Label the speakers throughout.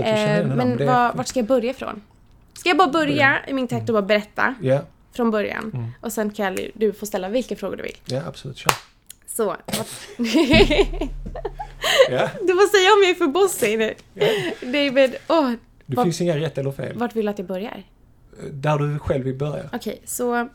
Speaker 1: absolut. Jag känner
Speaker 2: Eh, men var, vart ska jag börja ifrån? Ska jag bara börja i min takt och bara berätta
Speaker 1: Ja,
Speaker 2: från början?
Speaker 1: Mm.
Speaker 2: Och sen kan du få ställa vilka frågor du vill.
Speaker 1: ja, absolut. Kör.
Speaker 2: Så. vart-
Speaker 1: Ja.
Speaker 2: du får säga om jag är för bossig nu. David, åh,
Speaker 1: Det
Speaker 2: Vad-
Speaker 1: finns inga rätt eller fel.
Speaker 2: vart vill du att jag börjar?
Speaker 1: Där du själv vill börja.
Speaker 2: Okej, så...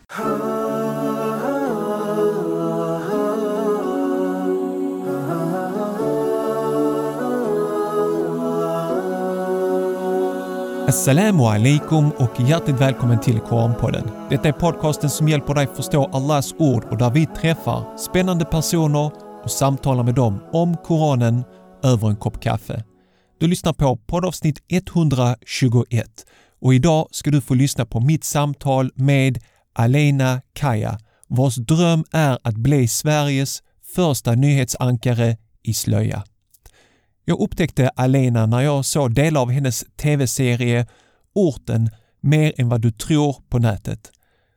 Speaker 3: Assalamu alaikum och hjärtligt välkommen till Koranpodden. Detta är podcasten som hjälper dig förstå Allahs ord och där vi träffar spännande personer och samtalar med dem om Koranen över en kopp kaffe. Du lyssnar på poddavsnitt 121 och idag ska du få lyssna på mitt samtal med Alena Kaya vars dröm är att bli Sveriges första nyhetsankare i slöja. Jag upptäckte Alena när jag såg delar av hennes tv-serie Orten mer än vad du tror på nätet.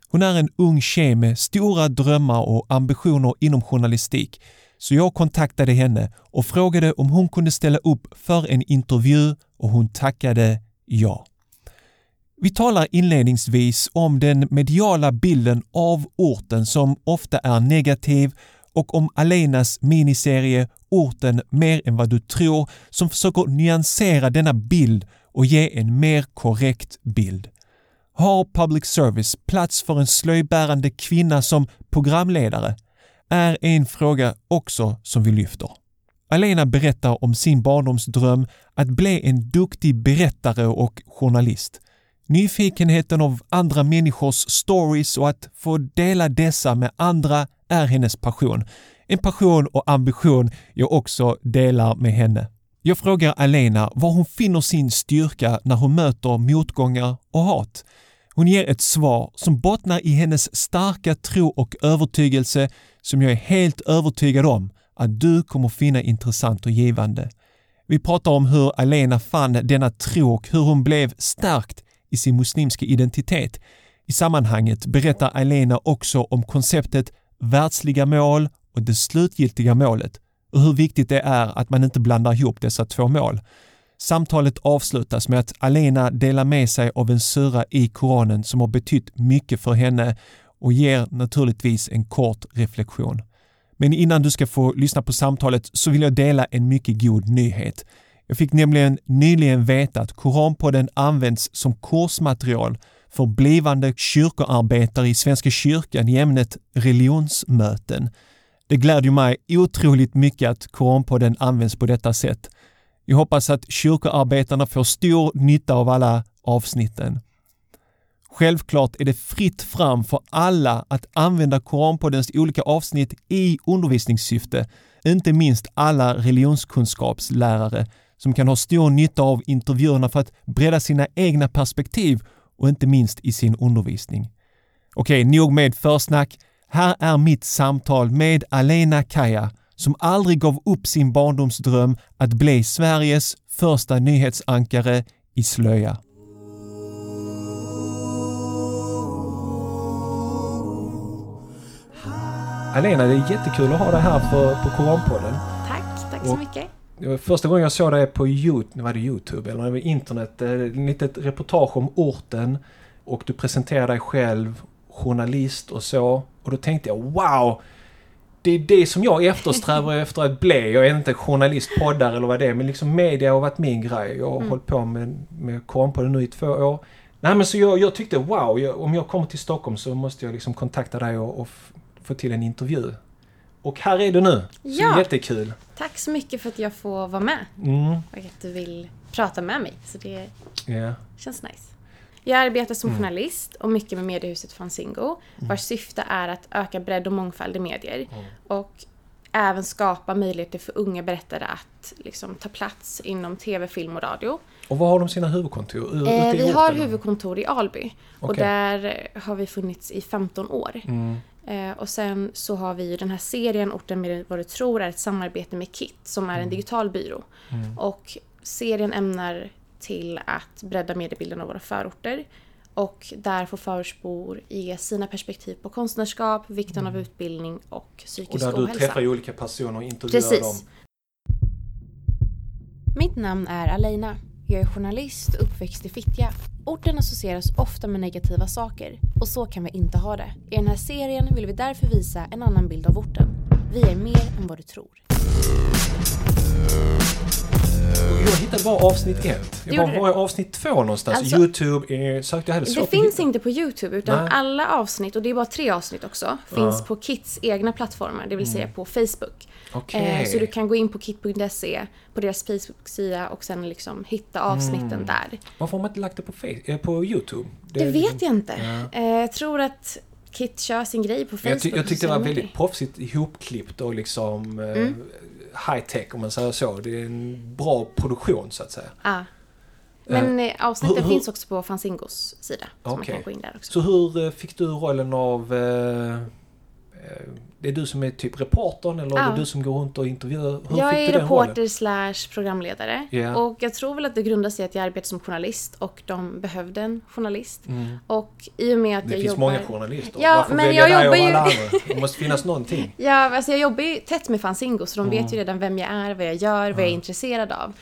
Speaker 3: Hon är en ung tjej med stora drömmar och ambitioner inom journalistik så jag kontaktade henne och frågade om hon kunde ställa upp för en intervju och hon tackade ja. Vi talar inledningsvis om den mediala bilden av orten som ofta är negativ och om Alenas miniserie Orten mer än vad du tror som försöker nyansera denna bild och ge en mer korrekt bild. Har public service plats för en slöjbärande kvinna som programledare? Är en fråga också som vi lyfter. Alena berättar om sin barndomsdröm att bli en duktig berättare och journalist. Nyfikenheten av andra människors stories och att få dela dessa med andra är hennes passion. En passion och ambition jag också delar med henne. Jag frågar Alena var hon finner sin styrka när hon möter motgångar och hat. Hon ger ett svar som bottnar i hennes starka tro och övertygelse som jag är helt övertygad om att du kommer finna intressant och givande. Vi pratar om hur Alena fann denna tro och hur hon blev stärkt i sin muslimska identitet. I sammanhanget berättar Elena också om konceptet världsliga mål och det slutgiltiga målet och hur viktigt det är att man inte blandar ihop dessa två mål. Samtalet avslutas med att Alena delar med sig av en sura i Koranen som har betytt mycket för henne och ger naturligtvis en kort reflektion. Men innan du ska få lyssna på samtalet så vill jag dela en mycket god nyhet. Jag fick nämligen nyligen veta att Koranpodden används som kursmaterial för blivande kyrkoarbetare i Svenska kyrkan i ämnet religionsmöten. Det glädjer mig otroligt mycket att Koranpodden används på detta sätt. Jag hoppas att kyrkoarbetarna får stor nytta av alla avsnitten. Självklart är det fritt fram för alla att använda Koranpoddens olika avsnitt i undervisningssyfte, inte minst alla religionskunskapslärare som kan ha stor nytta av intervjuerna för att bredda sina egna perspektiv och inte minst i sin undervisning. Okej, nog med försnack. Här är mitt samtal med Alena Kaya som aldrig gav upp sin barndomsdröm att bli Sveriges första nyhetsankare i slöja.
Speaker 1: Alena, det är jättekul att ha dig här på, på Koranpodden.
Speaker 2: Tack, tack så
Speaker 1: Och-
Speaker 2: mycket.
Speaker 1: Det Första gången jag såg dig på YouTube, var det YouTube eller det var internet, ett litet reportage om orten och du presenterade dig själv, journalist och så. Och då tänkte jag wow! Det är det som jag eftersträvar efter att bli. Jag är inte journalist, poddare eller vad det är, men liksom media har varit min grej. Jag har
Speaker 2: Mm.
Speaker 1: hållit på med, med Koranpodden nu i två år. Nej men så jag, jag tyckte wow, jag, om jag kommer till Stockholm så måste jag liksom kontakta dig och, och få till en intervju. Och här är du nu! Så
Speaker 2: Ja.
Speaker 1: jättekul!
Speaker 2: Tack så mycket för att jag får vara med
Speaker 1: Mm,
Speaker 2: och att du vill prata med mig. Så det
Speaker 1: ja.
Speaker 2: känns nice. Jag arbetar som
Speaker 1: Mm.
Speaker 2: journalist och mycket med mediehuset Fanzingo vars syfte är att öka bredd och mångfald i medier
Speaker 1: Mm.
Speaker 2: och även skapa möjligheter för unga berättare att liksom, ta plats inom tv, film och radio.
Speaker 1: Och var har de sina huvudkontor?
Speaker 2: Eh, vi har huvudkontor i Alby och
Speaker 1: Okej.
Speaker 2: där har vi funnits i 15 år.
Speaker 1: Mm.
Speaker 2: Eh, och sen så har vi ju den här serien Orten med vad du tror är ett samarbete med KIT som är en digital byrå.
Speaker 1: Mm.
Speaker 2: Och serien ämnar till att bredda mediebilden av våra förorter. Och där får förortsbor ge sina perspektiv på konstnärskap, vikten av utbildning och
Speaker 1: Och
Speaker 2: psykisk
Speaker 1: där du
Speaker 2: ohälsa.
Speaker 1: träffar ju olika personer och intervjuar
Speaker 2: Precis.
Speaker 1: dem.
Speaker 2: Mitt namn är Aleina. Jag är journalist och uppväxt i Fittja. Orten associeras ofta med negativa saker och så kan vi inte ha det. I den här serien vill vi därför visa en annan bild av orten. Vi är mer än vad du tror.
Speaker 3: Jag hittade bara avsnitt ett. Jag bara, var är avsnitt två någonstans?
Speaker 2: Alltså-
Speaker 3: Youtube är... Sökte jag hade
Speaker 2: Det finns inte på Youtube utan
Speaker 3: Nej.
Speaker 2: alla avsnitt, och det är bara tre avsnitt också, finns
Speaker 3: Ja. Mm.
Speaker 2: på Kits egna plattformar, det vill säga på Facebook.
Speaker 3: Okej.
Speaker 2: Eh, Så du kan gå in på kit.se, på deras Facebook-sida och sen liksom hitta avsnitten
Speaker 3: Mm.
Speaker 2: där.
Speaker 3: Varför har man inte lagt det på, face, eh, på Youtube?
Speaker 2: Det vet jag inte.
Speaker 3: Ja.
Speaker 2: Eh, Jag tror att Kit kör sin grej på Facebook.
Speaker 3: Jag, ty- jag tyckte det var väldigt proffsigt ihopklippt och liksom eh,
Speaker 2: Mm.
Speaker 3: High tech om man säger så. Det är en bra produktion så att säga.
Speaker 2: Ja. Men eh, avsnitten
Speaker 3: hur- hur-
Speaker 2: finns också på Fanzingos sida. Så man kan gå in där också.
Speaker 3: Så hur eh, fick du rollen av... Eh, eh, det är du som är typ reportern eller är
Speaker 2: Ja.
Speaker 3: det du som går runt och intervjuar? Hur
Speaker 2: jag är reporter slash programledare.
Speaker 3: Ja.
Speaker 2: Och jag tror väl att det grundar sig i att jag arbetar som journalist och de behövde en journalist.
Speaker 3: Mm.
Speaker 2: Och i och med att
Speaker 3: Det
Speaker 2: jag
Speaker 3: finns
Speaker 2: jobbar...
Speaker 3: många journalister.
Speaker 2: Ja,
Speaker 3: Varför
Speaker 2: men jag jobbar ju-
Speaker 3: alla? Det måste finnas någonting.
Speaker 2: Ja, alltså jag jobbar ju tätt med Fanzingo så de
Speaker 3: Mm.
Speaker 2: vet ju redan vem jag är, vad jag gör, vad jag är intresserad av.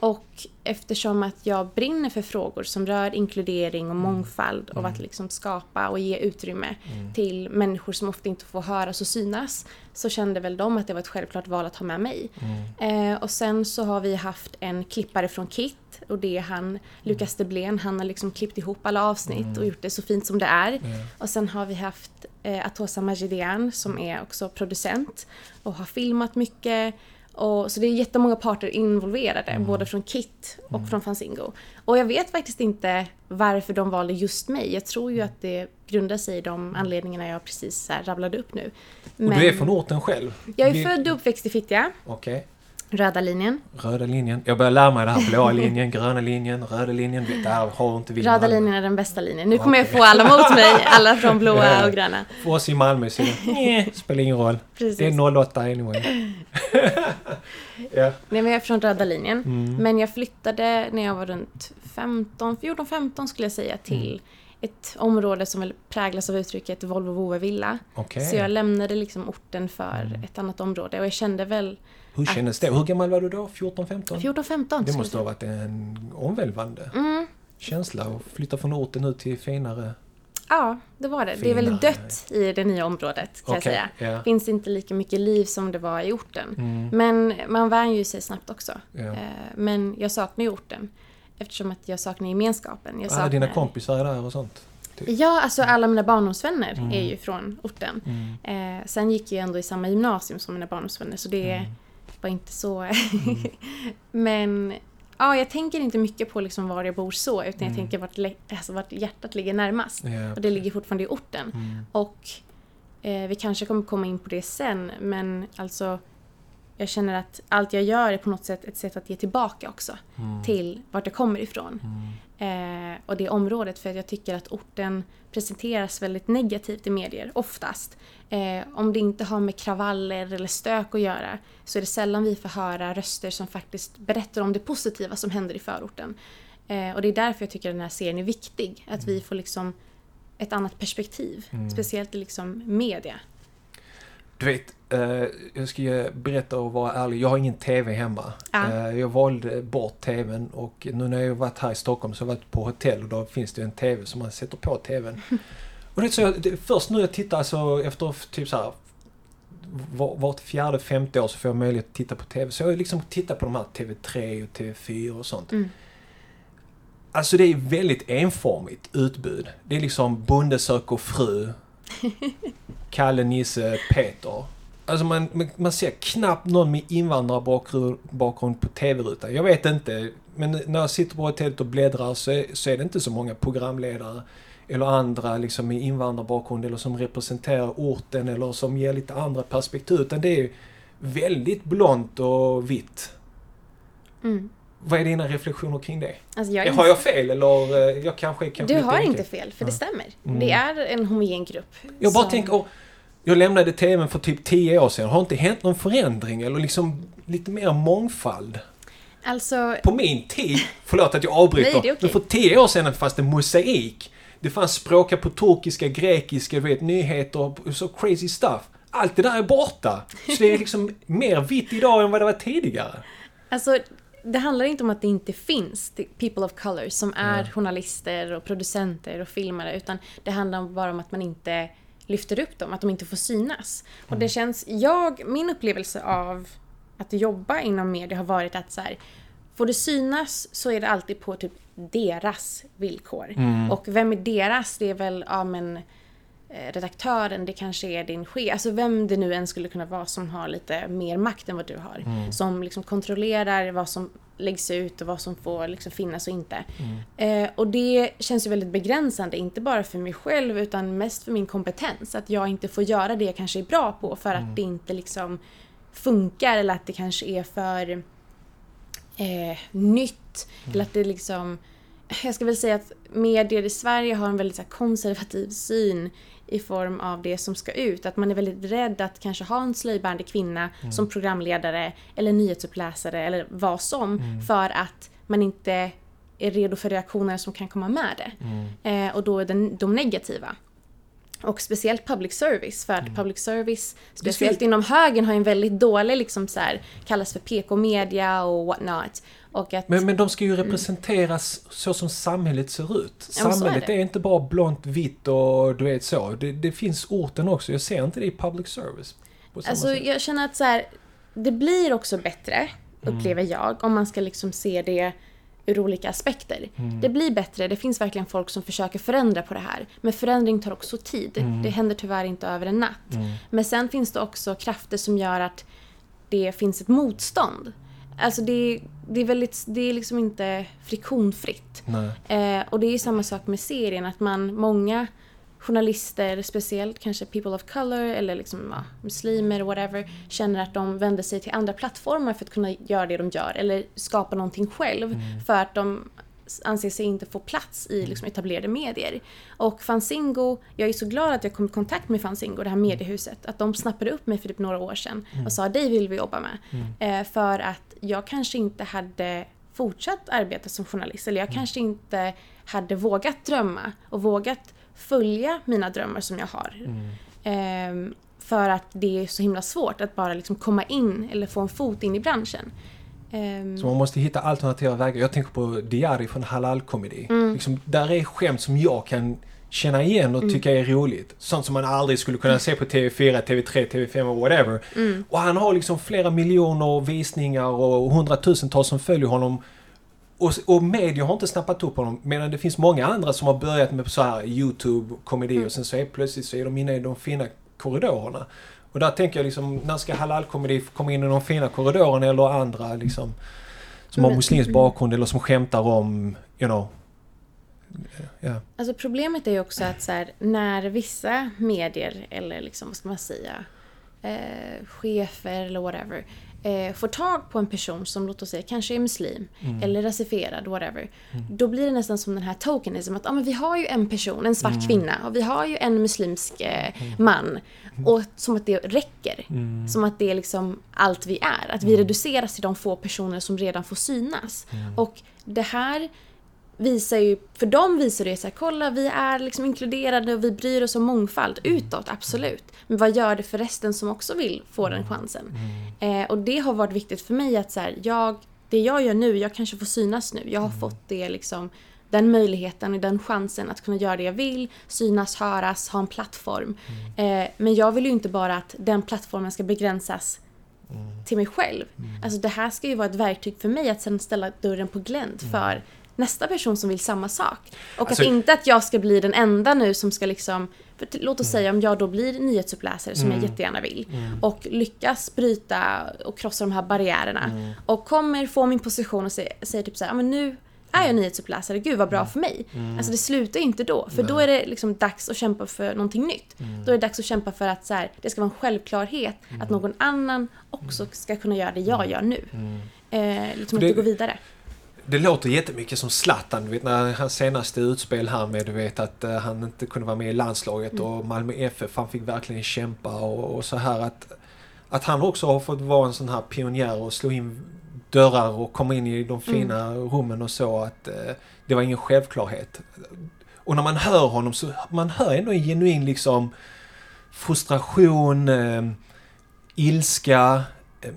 Speaker 2: Och eftersom att jag brinner för frågor som rör inkludering och
Speaker 3: Mm.
Speaker 2: mångfald och att liksom skapa och ge utrymme till människor som ofta inte får höras och synas så kände väl de att det var ett självklart val att ha med mig.
Speaker 3: Mm.
Speaker 2: Eh, och sen så har vi haft en klippare från Kit och det är han, Lukas Deblén, han har liksom klippt ihop alla avsnitt och gjort det så fint som det är. Och sen har vi haft eh, Atosa Majidian som är också producent och har filmat mycket. Och, så det är jättemånga parter involverade, både från Kit och från Fanzingo. Och jag vet faktiskt inte varför de valde just mig. Jag tror ju att det grundar sig i de anledningarna jag precis här rabblade upp nu.
Speaker 3: Och du är från orten själv?
Speaker 2: Jag är
Speaker 3: Vi-
Speaker 2: född och uppväxt i Fittja,
Speaker 3: Okej.
Speaker 2: Röda linjen.
Speaker 3: Röda linjen. Jag börjar lära mig det här. Blåa linjen, gröna linjen, röda linjen. Det här har inte vi
Speaker 2: Röda linjen är den bästa linjen. Nu kommer jag få alla mot mig, alla från blåa och gröna.
Speaker 3: För oss i Malmö så det, eh, spelar ingen roll.
Speaker 2: Precis.
Speaker 3: Det är 08 anyway. ja.
Speaker 2: Nej, men jag är från röda linjen.
Speaker 3: Mm.
Speaker 2: Men jag flyttade när jag var runt 15, 14-15 skulle jag säga till
Speaker 3: Mm.
Speaker 2: ett område som väl präglas av uttrycket Volvo Vove Villa.
Speaker 3: Mm.
Speaker 2: Så jag lämnade liksom orten för ett annat område och jag kände väl
Speaker 3: Hur kändes det? Hur gammal var du då? 14-15?
Speaker 2: 14-15
Speaker 3: Det
Speaker 2: skulle
Speaker 3: måste
Speaker 2: jag
Speaker 3: ha varit en omvälvande
Speaker 2: Mm,
Speaker 3: känsla att flytta från orten ut till finare...
Speaker 2: ja, det var det. Det är väldigt
Speaker 3: Finare.
Speaker 2: dött i det nya området kan jag
Speaker 3: Okej,
Speaker 2: säga.
Speaker 3: ja.
Speaker 2: finns inte lika mycket liv som det var i orten.
Speaker 3: Mm,
Speaker 2: Men man vänjer ju sig snabbt också. Eh, Men jag saknar ju orten. Eftersom att jag saknar gemenskapen. Jag saknar...
Speaker 3: dina kompisar är där och sånt?
Speaker 2: Ja, alltså alla mina barndomsvänner
Speaker 3: Mm.
Speaker 2: är ju från orten.
Speaker 3: Mm.
Speaker 2: Eh, sen gick jag ändå i samma gymnasium som mina barndomsvänner så det
Speaker 3: Mm.
Speaker 2: Var inte så... Men ja, jag tänker inte mycket på liksom var jag bor så utan jag
Speaker 3: Mm.
Speaker 2: tänker vart, alltså vart hjärtat ligger närmast.
Speaker 3: Ja.
Speaker 2: Och det ligger fortfarande i orten.
Speaker 3: Mm.
Speaker 2: Och eh, vi kanske kommer komma in på det sen men alltså jag känner att allt jag gör är på något sätt ett sätt att ge tillbaka också
Speaker 3: Mm.
Speaker 2: till vart jag kommer ifrån.
Speaker 3: Mm.
Speaker 2: Eh, och det området för att jag tycker att orten presenteras väldigt negativt i medier, oftast. Eh, om det inte har med kravaller eller stök att göra så är det sällan vi får höra röster som faktiskt berättar om det positiva som händer i förorten. Eh, och det är därför jag tycker att den här serien är viktig, att vi får liksom ett annat perspektiv,
Speaker 3: Mm.
Speaker 2: speciellt i liksom media.
Speaker 3: Du vet, eh, jag ska berätta och vara ärlig. Jag har ingen TV hemma.
Speaker 2: Ja.
Speaker 3: Eh, jag valde bort TVn och nu när jag varit här i Stockholm så har jag varit på hotell och då finns det en TV som man sätter på TVn. och det är så jag, det, först nu jag tittar alltså efter typ så här var- vart fjärde, femte år så får jag möjlighet att titta på TV. Så jag liksom tittat på de här TV3 och TV4 och sånt.
Speaker 2: Mm.
Speaker 3: Alltså det är väldigt enformigt utbud. Det är liksom Bonde söker fru, Kalle, Nisse, Peter. Alltså man, man- man ser knappt någon med invandrarbakgrund bakgrund på TV-rutan. Jag vet inte, men när jag sitter på hotellet och bläddrar så är, så är det inte så många programledare eller andra liksom med invandrarbakgrund eller som representerar orten eller som ger lite andra perspektiv. Utan det är väldigt blont och vitt.
Speaker 2: Mm.
Speaker 3: Vad är dina reflektioner kring det?
Speaker 2: Alltså jag
Speaker 3: Har jag fel eller eh, jag kanske kanske
Speaker 2: Du har inte fel, för det stämmer.
Speaker 3: Mm.
Speaker 2: Det är en homogen grupp.
Speaker 3: Jag bara
Speaker 2: som-
Speaker 3: tänker, åh, jag lämnade TVn för typ 10 år sedan. Har inte hänt någon förändring eller liksom lite mer mångfald?
Speaker 2: Alltså,
Speaker 3: På min tid, förlåt att jag avbryter,
Speaker 2: Nej, okej.
Speaker 3: men för 10 år sedan fanns det mosaik. Det fanns språka på turkiska, grekiska, du vet, nyheter, så crazy stuff. Allt det där är borta. Så det är liksom mer vitt idag än vad det var tidigare.
Speaker 2: Alltså, det handlar inte om att det inte finns people of color som är ja. journalister och producenter och filmare utan det handlar bara om att man inte lyfter upp dem, att de inte får synas. Och det mm. känns, jag, min upplevelse av att jobba inom media har varit att så här, får det synas så är det alltid på typ deras villkor. Mm. Och vem är deras? Det är väl, ja men Eh, redaktören, det kanske är din chef, alltså vem det nu än skulle kunna vara som har lite mer makt än vad du har. Mm. Som liksom kontrollerar vad som läggs ut och vad som får liksom finnas och inte. Mm. Eh, och det känns ju väldigt begränsande, inte bara för mig själv utan mest för min kompetens. Att jag inte får göra det jag kanske är bra på för att mm. det inte liksom funkar eller att det kanske är för eh, nytt. Eller mm. att det liksom jag ska väl säga att medier i Sverige har en väldigt så konservativ syn i form av det som ska ut. Att man är väldigt rädd att kanske ha en slöjbärande kvinna mm. som programledare eller nyhetsuppläsare eller vad som mm. för att man inte är redo för reaktioner som kan komma med det. Mm. Eh, och då är det de negativa. Och speciellt public service, för att mm. public service, speciellt inom högern, har en väldigt dålig, liksom så här, kallas för PK-media och what not. Att,
Speaker 3: men, men de ska ju mm. representeras mm. så som samhället ser ut. Samhället ja, är, är, inte bara blont, vitt och du vet så. Det, det, finns orten också. Jag ser inte det i public service.
Speaker 2: Alltså sätt. jag känner att så här, det blir också bättre, upplever mm. jag, om man ska liksom se det ur olika aspekter. Mm. Det blir bättre, det finns verkligen folk som försöker förändra på det här. Men förändring tar också tid. Mm. Det händer tyvärr inte över en natt. Mm. Men sen finns det också krafter som gör att det finns ett motstånd. Alltså det, det är väldigt, det är liksom inte friktionfritt. Eh, och det är samma sak med serien, att man, många journalister, speciellt kanske people of color eller liksom, ja, muslimer, whatever, känner att de vänder sig till andra plattformar för att kunna göra det de gör eller skapa någonting själv mm. för att de anser sig inte få plats i liksom, etablerade medier. Och Fanzingo, jag är så glad att jag kom i kontakt med Fanzingo, det här mediehuset, att de snappade upp mig för typ några år sedan mm. och sa dig vill vi jobba med. Mm. Eh, för att jag kanske inte hade fortsatt arbeta som journalist eller jag mm. kanske inte hade vågat drömma och vågat följa mina drömmar som jag har. Mm. Eh, för att det är så himla svårt att bara liksom komma in eller få en fot in i branschen.
Speaker 3: Så man måste hitta alternativa vägar. Jag tänker på Diari från Halal Comedy. Mm. Liksom, där är skämt som jag kan känna igen och mm. tycka är roligt. Sånt som man aldrig skulle kunna se på TV4, TV3, TV5 och whatever. Mm. Och han har liksom flera miljoner visningar och hundratusentals som följer honom. Och, och media har inte snappat upp honom medan det finns många andra som har börjat med så här YouTube, komedi mm. och sen så är plötsligt så är de inne i de fina korridorerna. Och där tänker jag liksom, när ska halalkomedi komma in i de fina korridorerna eller andra liksom som har muslimsk bakgrund eller som skämtar om, you know,
Speaker 2: Ja. Alltså problemet är ju också att så här, när vissa medier eller liksom, vad ska man säga, eh, chefer eller whatever eh, får tag på en person som låt oss säga kanske är muslim mm. eller rasifierad, whatever. Mm. Då blir det nästan som den här tokenism att ah, men vi har ju en person, en svart mm. kvinna och vi har ju en muslimsk eh, mm. man. Och som att det räcker. Mm. Som att det är liksom allt vi är. Att vi mm. reduceras till de få personer som redan får synas. Och det här visar ju, för dem visar det så här, kolla vi är liksom inkluderade och vi bryr oss om mångfald utåt, absolut. Men vad gör det för resten som också vill få den chansen? Mm. Eh, och det har varit viktigt för mig att så här, jag, det jag gör nu, jag kanske får synas nu. Jag har mm. fått det liksom, den möjligheten och den chansen att kunna göra det jag vill, synas, höras, ha en plattform. Mm. Eh, men jag vill ju inte bara att den plattformen ska begränsas mm. till mig själv. Mm. Alltså det här ska ju vara ett verktyg för mig att sen ställa dörren på glänt mm. för nästa person som vill samma sak. Och alltså, att inte att jag ska bli den enda nu som ska liksom för låt oss mm. säga om jag då blir nyhetsuppläsare som mm. jag jättegärna vill mm. och lyckas bryta och krossa de här barriärerna mm. och kommer få min position och säger, säger typ såhär, men nu är jag nyhetsuppläsare, gud vad bra mm. för mig. Mm. Alltså det slutar inte då, för då är det liksom dags att kämpa för någonting nytt. Mm. Då är det dags att kämpa för att så här, det ska vara en självklarhet mm. att någon annan också ska kunna göra det jag gör nu. Eh, liksom det, att gå vidare
Speaker 3: det låter jättemycket som Zlatan, du vet när hans senaste utspel här med du vet att uh, han inte kunde vara med i landslaget mm. och Malmö FF, han fick verkligen kämpa och, och, så här att Att han också har fått vara en sån här pionjär och slå in dörrar och komma in i de fina mm. rummen och så att uh, det var ingen självklarhet. Och när man hör honom så man hör ändå en genuin liksom frustration, uh, ilska,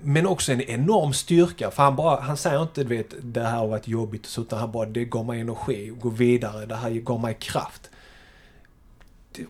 Speaker 3: Men också en enorm styrka, för han, bara, han säger inte du vet, det här har varit jobbigt, så, utan han bara, det gav mig energi, gå vidare, det här gav mig kraft.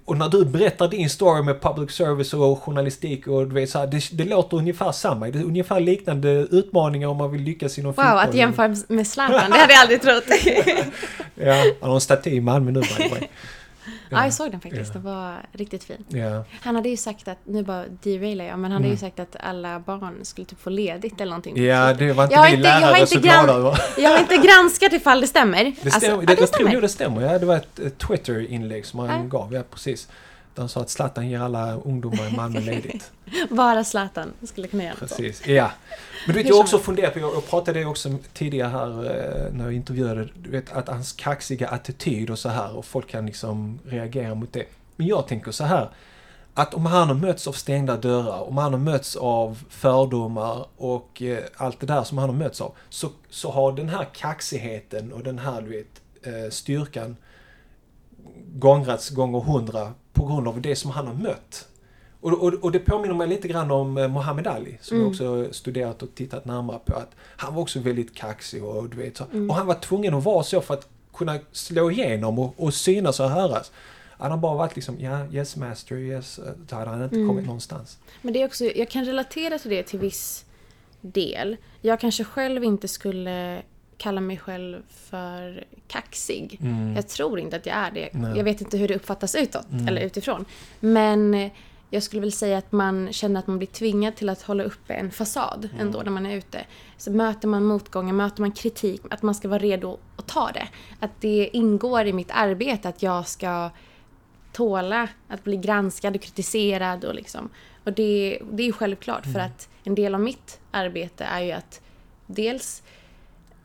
Speaker 3: Och när du berättar din story med public service och journalistik och du vet så här, det, det låter ungefär samma. Det är ungefär liknande utmaningar om man vill lyckas inom
Speaker 2: wow, fotboll. Wow, att jämföra med Zlatan, det hade jag aldrig trott.
Speaker 3: ja, han har en staty i Malmö nu by the way.
Speaker 2: Ja, jag såg den faktiskt. Ja. Den var riktigt fin. Ja. Han hade ju sagt att, nu bara derailar jag, men han hade ju mm. sagt att alla barn skulle typ få ledigt eller någonting.
Speaker 3: Ja, det var inte jag vi inte, lärare jag så glada över.
Speaker 2: Jag har inte granskat ifall det stämmer.
Speaker 3: Det stämmer, alltså, det, det, stämmer. Jag tror det stämmer. Ja, det var ett, ett Twitter-inlägg som han ja. gav, ja precis. De sa att Zlatan ger alla ungdomar i Malmö ledigt.
Speaker 2: Bara Zlatan skulle kunna göra
Speaker 3: Precis, ja. Men du vet, jag också funderat på, jag pratade också tidigare här eh, när jag intervjuade, du vet att hans kaxiga attityd och så här och folk kan liksom reagera mot det. Men jag tänker så här, att om han har mötts av stängda dörrar, om han har mötts av fördomar och eh, allt det där som han har mötts av, så, så har den här kaxigheten och den här, du vet, eh, styrkan gångrats gånger hundra på grund av det som han har mött. Och, och, och det påminner mig lite grann om eh, Muhammad Ali som mm. jag också studerat och tittat närmare på. att Han var också väldigt kaxig och du vet så. Mm. Och han var tvungen att vara så för att kunna slå igenom och, och synas och höras. Han har bara varit liksom, ja, yes master, yes, så hade han inte mm. kommit någonstans.
Speaker 2: Men det är också, jag kan relatera till det till viss del. Jag kanske själv inte skulle kalla mig själv för kaxig. Mm. Jag tror inte att jag är det. Nej. Jag vet inte hur det uppfattas utåt mm. eller utifrån. Men jag skulle väl säga att man känner att man blir tvingad till att hålla uppe en fasad mm. ändå när man är ute. Så möter man motgångar, möter man kritik, att man ska vara redo att ta det. Att det ingår i mitt arbete att jag ska tåla att bli granskad och kritiserad och liksom. Och det, det är ju självklart mm. för att en del av mitt arbete är ju att dels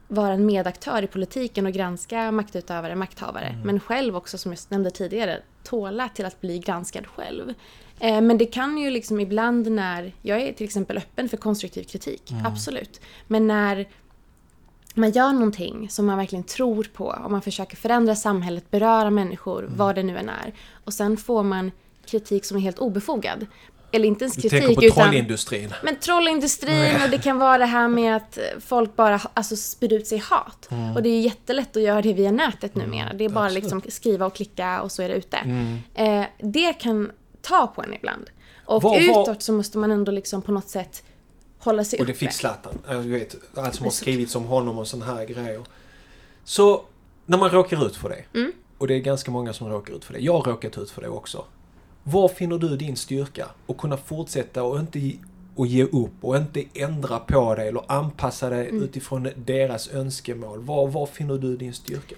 Speaker 2: vara en medaktör i politiken och granska maktutövare, makthavare. Mm. Men själv också, som jag nämnde tidigare, tåla till att bli granskad själv. Eh, men det kan ju liksom ibland när, jag är till exempel öppen för konstruktiv kritik, mm. absolut. Men när man gör någonting som man verkligen tror på och man försöker förändra samhället, beröra människor, mm. vad det nu än är. Och sen får man kritik som är helt obefogad eller inte ens kritik
Speaker 3: du tänker på trollindustrin?
Speaker 2: Men trollindustrin och det kan vara det här med att folk bara alltså, spyr ut sig hat. Mm. Och det är jättelätt att göra det via nätet mm. numera. Det är bara Absolut. liksom skriva och klicka och så är det ute. Mm. Eh, det kan ta på en ibland. Och var, var... utåt så måste man ändå liksom på något sätt hålla sig
Speaker 3: uppe. Och det fick Zlatan. Du vet, allt som har skrivits om honom och sådana här grejer. Så, när man råkar ut för det. Mm. Och det är ganska många som råkar ut för det. Jag har råkat ut för det också. Var finner du din styrka? Att kunna fortsätta och inte och ge upp och inte ändra på dig eller anpassa dig mm. utifrån deras önskemål. Var, var finner du din styrka?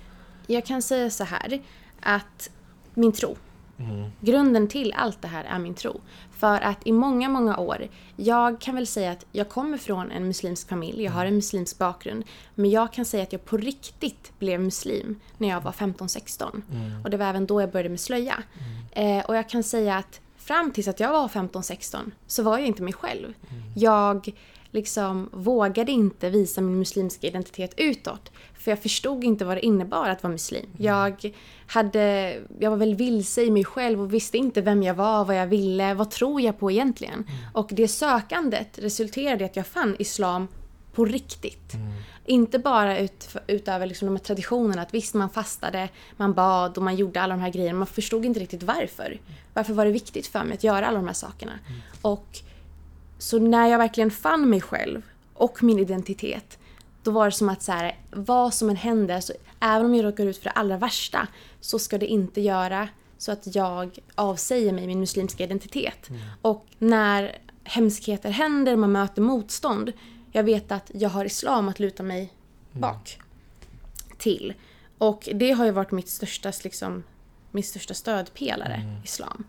Speaker 2: Jag kan säga så här att min tro. Mm. Grunden till allt det här är min tro. För att i många, många år, jag kan väl säga att jag kommer från en muslimsk familj, jag har en muslimsk bakgrund. Men jag kan säga att jag på riktigt blev muslim när jag var 15-16. Mm. Och det var även då jag började med slöja. Mm. Eh, och jag kan säga att fram tills att jag var 15-16 så var jag inte mig själv. Mm. Jag liksom vågade inte visa min muslimska identitet utåt. För jag förstod inte vad det innebar att vara muslim. Mm. Jag, hade, jag var väl vilse i mig själv och visste inte vem jag var, vad jag ville, vad tror jag på egentligen? Mm. Och det sökandet resulterade i att jag fann islam på riktigt. Mm. Inte bara ut, utöver liksom de här traditionerna att visst man fastade, man bad och man gjorde alla de här grejerna. Man förstod inte riktigt varför. Varför var det viktigt för mig att göra alla de här sakerna? Mm. Och så när jag verkligen fann mig själv och min identitet då var det som att så här, vad som än händer, så även om jag råkar ut för det allra värsta så ska det inte göra så att jag avsäger mig min muslimska identitet. Mm. Och när hemskheter händer, man möter motstånd, jag vet att jag har islam att luta mig mm. bak mm. till. Och det har ju varit mitt största, liksom, min största stödpelare, mm. islam.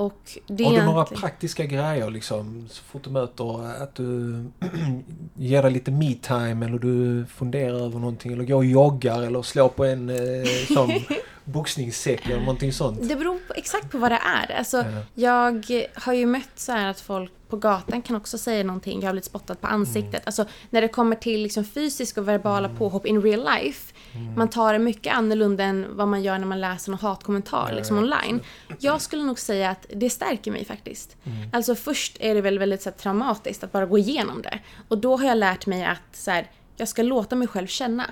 Speaker 2: Och det
Speaker 3: Har du några praktiska grejer liksom? Så fort du möter att du ger dig lite me-time eller du funderar över någonting eller går och joggar eller slår på en eh, sån boxningssäck eller någonting sånt?
Speaker 2: Det beror på, exakt på vad det är. Alltså,
Speaker 3: Ja.
Speaker 2: Jag har ju mött så här att folk på gatan kan också säga någonting. Jag har blivit spottad på ansiktet. Alltså, när det kommer till liksom fysiska och verbala påhopp in real life. Man tar det mycket annorlunda än vad man gör när man läser någon hatkommentar liksom online. Jag skulle nog säga att det stärker mig faktiskt. Alltså först är det väl väldigt så här, traumatiskt att bara gå igenom det. Och då har jag lärt mig att så här, jag ska låta mig själv känna.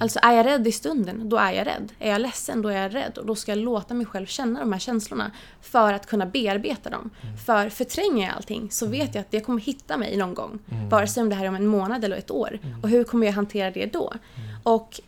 Speaker 2: Alltså är jag rädd i stunden, då är jag rädd. Är jag ledsen, då är jag rädd. Och då ska jag låta mig själv känna de här känslorna för att kunna bearbeta dem. För förtränger jag allting så vet jag att det kommer hitta mig någon gång. Vare sig om det här är om en månad eller ett år. Och hur kommer jag hantera det då? Och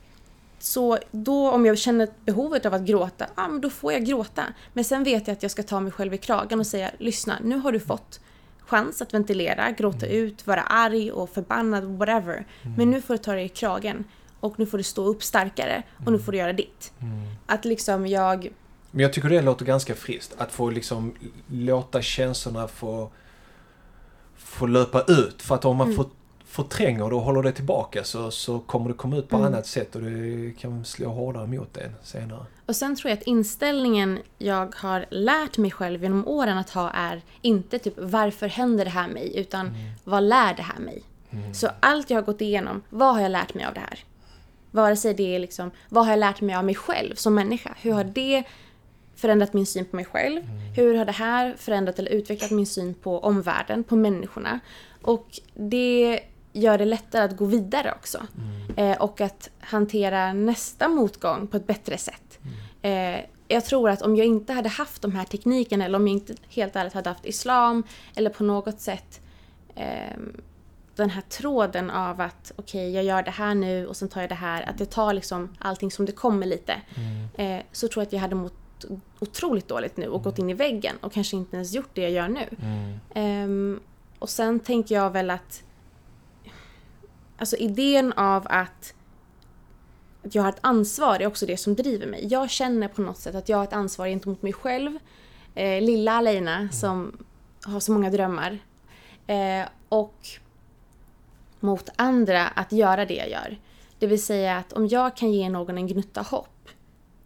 Speaker 2: så då om jag känner behovet av att gråta, ja men då får jag gråta. Men sen vet jag att jag ska ta mig själv i kragen och säga, lyssna, nu har du fått chans att ventilera, gråta ut, vara arg och förbannad, whatever. Men nu får du ta dig i kragen. Och nu får du stå upp starkare och nu får du göra ditt. Att liksom jag...
Speaker 3: Men jag tycker det låter ganska friskt. Att få liksom låta känslorna få, få löpa ut. För att om man
Speaker 2: Mm.
Speaker 3: får, förtränger det och håller det tillbaka så, så kommer det komma ut på
Speaker 2: Mm.
Speaker 3: annat sätt och det kan slå hårdare mot en senare.
Speaker 2: Och sen tror jag att inställningen jag har lärt mig själv genom åren att ha är inte typ varför händer det här mig? Utan vad lär det här mig? Så allt jag har gått igenom, vad har jag lärt mig av det här? Vare sig det är liksom, vad har jag lärt mig av mig själv som människa? Hur har det förändrat min syn på mig själv? Hur har det här förändrat eller utvecklat min syn på omvärlden, på människorna? Och det gör det lättare att gå vidare också. Eh, och att hantera nästa motgång på ett bättre sätt. Eh, jag tror att om jag inte hade haft de här teknikerna eller om jag inte helt ärligt hade haft islam eller på något sätt ehm, den här tråden av att okej, jag gör det här nu och sen tar jag det här. Att det tar liksom allting som det kommer lite. Eh, så tror jag att jag hade mått otroligt dåligt nu och gått in i väggen och kanske inte ens gjort det jag gör nu. Ehm, och sen tänker jag väl att Alltså idén av att, att jag har ett ansvar är också det som driver mig. Jag känner på något sätt att jag har ett ansvar gentemot mig själv. Eh, lilla Alina som har så många drömmar. Eh, och mot andra att göra det jag gör. Det vill säga att om jag kan ge någon en gnutta hopp,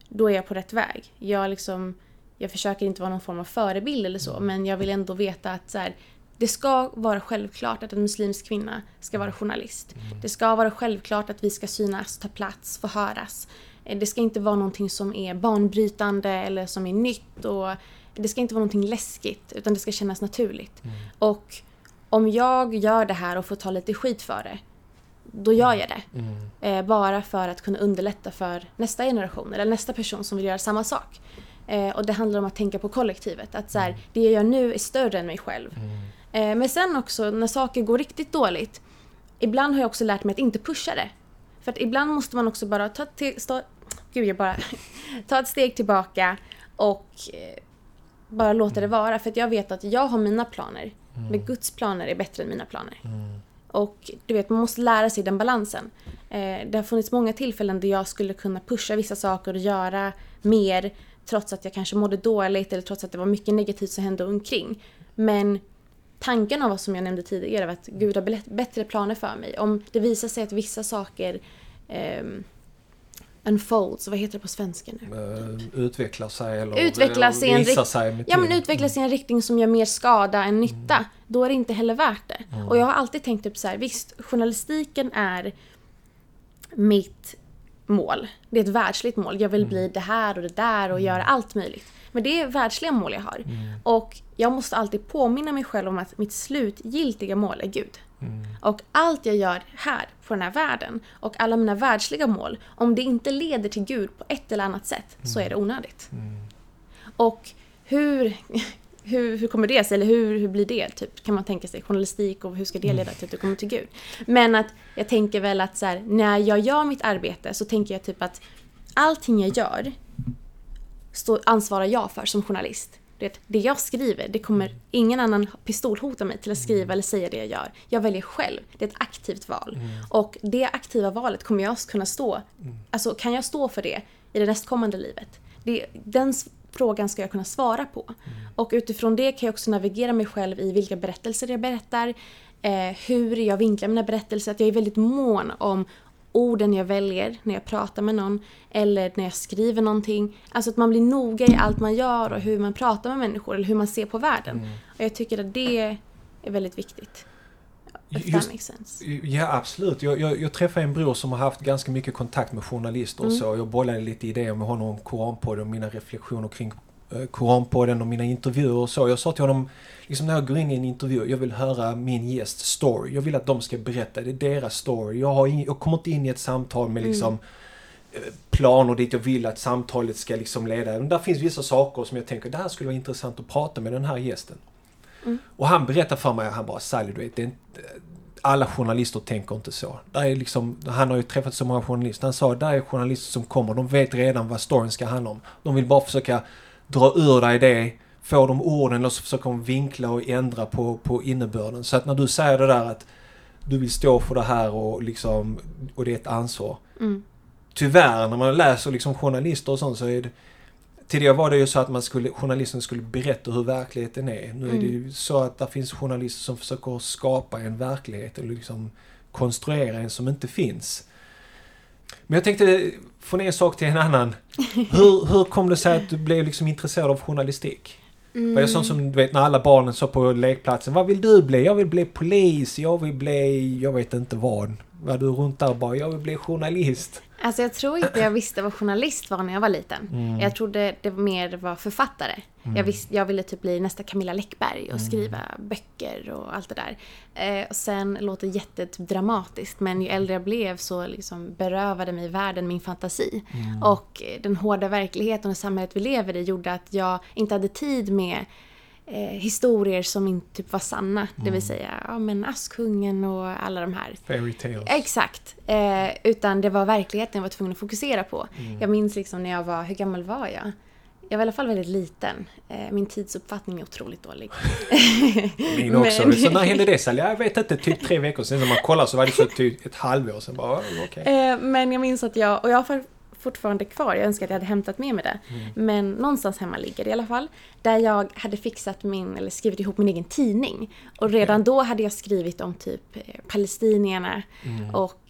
Speaker 2: då är jag på rätt väg. Jag, liksom, jag försöker inte vara någon form av förebild eller så, men jag vill ändå veta att så här, det ska vara självklart att en muslimsk kvinna ska vara journalist. Det ska vara självklart att vi ska synas, ta plats, få höras. Eh, Det ska inte vara någonting som är banbrytande eller som är nytt. Och det ska inte vara någonting läskigt, utan det ska kännas naturligt. Och om jag gör det här och får ta lite skit för det, då gör jag det. Eh, bara för att kunna underlätta för nästa generation eller nästa person som vill göra samma sak. Eh, och det handlar om att tänka på kollektivet. Att så här, det jag gör nu är större än mig själv. Eh, men sen också när saker går riktigt dåligt. Ibland har jag också lärt mig att inte pusha det. För att ibland måste man också bara ta, till, stå, gud, jag bara, ta ett steg tillbaka och eh, bara låta det vara. För att jag vet att jag har mina planer. Men Guds planer är bättre än mina planer. Och du vet, man måste lära sig den balansen. Eh, det har funnits många tillfällen där jag skulle kunna pusha vissa saker och göra mer trots att jag kanske mådde dåligt eller trots att det var mycket negativt som hände omkring. Men tanken av vad som jag nämnde tidigare var att Gud har bättre- planer för mig. Om det visar sig att vissa saker ehm, unfolds, vad heter det på svenska nu?
Speaker 3: Eh, utvecklar sig eller
Speaker 2: Utvecklas i en
Speaker 3: visar sig med
Speaker 2: Ja men
Speaker 3: tiden.
Speaker 2: utvecklas i en riktning som gör mer skada än nytta. Då är det inte heller värt det. Och jag har alltid tänkt typ så här, visst journalistiken är mitt mål. Det är ett världsligt mål. Jag vill bli det här och det där och göra allt möjligt. Men det är världsliga mål jag har. Och jag måste alltid påminna mig själv om att mitt slutgiltiga mål är Gud. Och allt jag gör här på den här världen och alla mina världsliga mål, om det inte leder till Gud på ett eller annat sätt så är det onödigt. Och hur, hur, hur kommer det sig? Eller hur, hur blir det? Typ, kan man tänka sig journalistik och hur ska det leda till att du kommer till Gud? Men att jag tänker väl att så här, när jag gör mitt arbete så tänker jag typ att allting jag gör står, ansvarar jag för som journalist. Det, det jag skriver, det kommer ingen annan pistolhota mig till att skriva eller säga det jag gör. Jag väljer själv. Det är ett aktivt val. Och det aktiva valet kommer jag kunna stå, alltså kan jag stå för det i det nästkommande livet? Det, den frågan ska jag kunna svara på. Och utifrån det kan jag också navigera mig själv i vilka berättelser jag berättar, eh, hur jag vinklar mina berättelser. Att jag är väldigt mån om orden jag väljer när jag pratar med någon eller när jag skriver någonting. Alltså att man blir noga i allt man gör och hur man pratar med människor eller hur man ser på världen.
Speaker 3: Mm.
Speaker 2: Och jag tycker att det är väldigt viktigt.
Speaker 3: Just-. Ja, absolut. Jag, jag, jag träffade en bror som har haft ganska mycket kontakt med journalister och
Speaker 2: Mm.
Speaker 3: så. Jag bollade lite idéer med honom om Koranpodden och mina reflektioner kring Koranpodden och mina intervjuer och så. Jag sa till honom, liksom när jag går in i en intervju, jag vill höra min gäst story. Jag vill att de ska berätta, det är deras story. Jag, har ing, jag kommer inte in i ett samtal med
Speaker 2: Mm.
Speaker 3: liksom eh, planer dit jag vill att samtalet ska liksom leda. Men där finns vissa saker som jag tänker, det här skulle vara intressant att prata med den här gästen.
Speaker 2: Mm.
Speaker 3: Och han berättar för mig, han bara Sally du vet, det är inte, alla journalister tänker inte så. Där är liksom, han har ju träffat så många journalister. Han sa, där är journalister som kommer, de vet redan vad storyn ska handla om. De vill bara försöka dra ur dig det, få de orden och så försöker de vinkla och ändra på, på innebörden. Så att när du säger det där att du vill stå för det här och liksom, och det är ett ansvar.
Speaker 2: Mm.
Speaker 3: Tyvärr när man läser liksom journalister och sånt så är det Tidigare var det ju så att man skulle, journalisten skulle berätta hur verkligheten är. Nu är det ju så att det finns journalister som försöker skapa en verklighet eller liksom konstruera en som inte finns. Men jag tänkte från en sak till en annan. Hur, hur kom det sig att du blev liksom intresserad av journalistik?
Speaker 2: Mm.
Speaker 3: Var det sånt som du vet när alla barnen sa på lekplatsen. Vad vill du bli? Jag vill bli polis. Jag vill bli... Jag vet inte vad. Var du runt där och bara, jag vill bli journalist.
Speaker 2: Alltså jag tror inte jag visste vad journalist var när jag var liten.
Speaker 3: Mm.
Speaker 2: Jag trodde det mer var författare. Jag, visste, jag ville typ bli nästa Camilla Läckberg
Speaker 3: Mm.
Speaker 2: och skriva böcker och allt det där. Eh, och sen låter det jättedramatiskt men ju äldre jag blev så liksom berövade mig världen min fantasi.
Speaker 3: Mm.
Speaker 2: Och den hårda verkligheten och samhället vi lever i gjorde att jag inte hade tid med eh, historier som inte typ var sanna. Det
Speaker 3: Mm.
Speaker 2: vill säga ja, men Askungen och alla de här
Speaker 3: Fairy tales.
Speaker 2: Exakt. Eh, utan det var verkligheten jag var tvungen att fokusera på.
Speaker 3: Mm.
Speaker 2: Jag minns liksom när jag var, hur gammal var jag? Jag var i alla fall väldigt liten. Eh, min tidsuppfattning är otroligt dålig.
Speaker 3: Min också.
Speaker 2: Men-
Speaker 3: Så när hände det Sally? Jag vet inte, typ tre veckor sedan. När man kollar så var det så typ ett halvår sedan. Bara, oh, okej.
Speaker 2: Eh, men jag minns att jag, och jag har fortfarande kvar, jag önskar att jag hade hämtat med mig det.
Speaker 3: Mm.
Speaker 2: Men någonstans hemma ligger det i alla fall. Där jag hade fixat min, eller skrivit ihop min egen tidning. Och redan då hade jag skrivit om typ eh, palestinierna
Speaker 3: Mm.
Speaker 2: och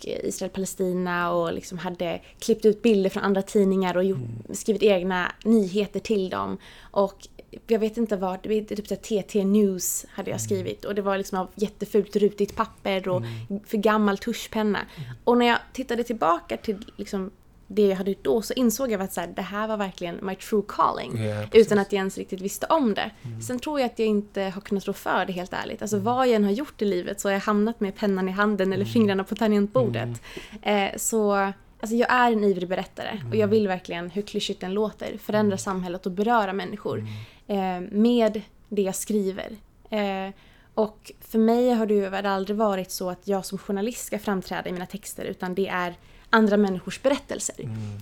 Speaker 2: Israel-Palestina och liksom hade klippt ut bilder från andra tidningar och gjort,
Speaker 3: Mm.
Speaker 2: skrivit egna nyheter till dem. Och jag vet inte vad, det typ TT News hade
Speaker 3: Mm.
Speaker 2: jag skrivit och det var liksom av jättefult rutigt papper och
Speaker 3: Mm.
Speaker 2: för gammal tuschpenna. Och när jag tittade tillbaka till liksom det jag hade gjort då så insåg jag att så här, det här var verkligen my true calling.
Speaker 3: Precis.
Speaker 2: utan att jag ens riktigt visste om det. Sen tror jag att jag inte har kunnat rå för det helt ärligt. Alltså vad jag än har gjort i livet så har jag hamnat med pennan i handen eller fingrarna på tangentbordet. Eh, så alltså jag är en ivrig berättare och jag vill verkligen, hur klyschigt den låter, förändra samhället och beröra människor eh, med det jag skriver. Eh, och för mig har det ju aldrig varit så att jag som journalist ska framträda i mina texter utan det är andra människors berättelser.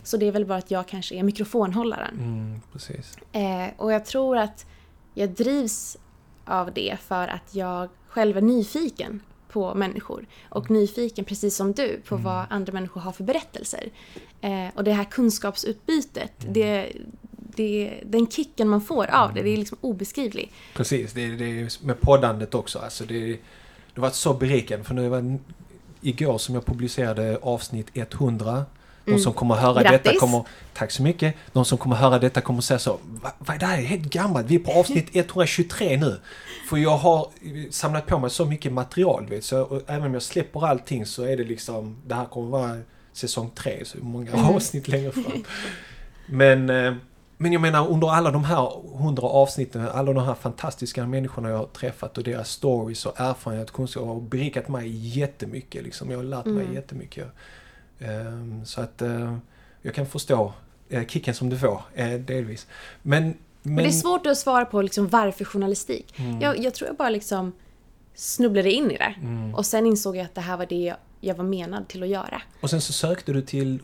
Speaker 2: Så det är väl bara att jag kanske är mikrofonhållaren.
Speaker 3: Mm, precis.
Speaker 2: Eh, och jag tror att jag drivs av det för att jag själv är nyfiken på människor. Och nyfiken, precis som du, på vad andra människor har för berättelser. Eh, och det här kunskapsutbytet, det, det, den kicken man får av det, det är liksom obeskrivlig.
Speaker 3: Precis, det, är- det med poddandet också. Alltså det, det varit så berikande. För nu var igår som jag publicerade avsnitt 100. De
Speaker 2: Mm.
Speaker 3: som kommer att höra
Speaker 2: Grattis.
Speaker 3: detta kommer... Tack så mycket. De som kommer att höra detta kommer att säga så. Va, va, det här är helt gammalt. Vi är på avsnitt 123 nu. För jag har samlat på mig så mycket material. Vet, så, även om jag släpper allting så är det liksom... Det här kommer vara säsong 3. Så många
Speaker 2: Mm.
Speaker 3: avsnitt längre fram. Men... Men jag menar under alla de här hundra avsnitten, alla de här fantastiska människorna jag har träffat och deras stories och erfarenhet och kunskap har berikat mig jättemycket. Liksom. Jag har lärt mig
Speaker 2: Mm.
Speaker 3: jättemycket. Ehm, så att eh, jag kan förstå eh, kicken som du får, eh, delvis. Men... men
Speaker 2: Men det är svårt att svara på liksom varför journalistik.
Speaker 3: Mm.
Speaker 2: Jag, jag tror jag bara liksom snubblade in i det.
Speaker 3: Mm.
Speaker 2: Och sen insåg jag att det här var det jag, jag var menad till att göra.
Speaker 3: Och sen så sökte du till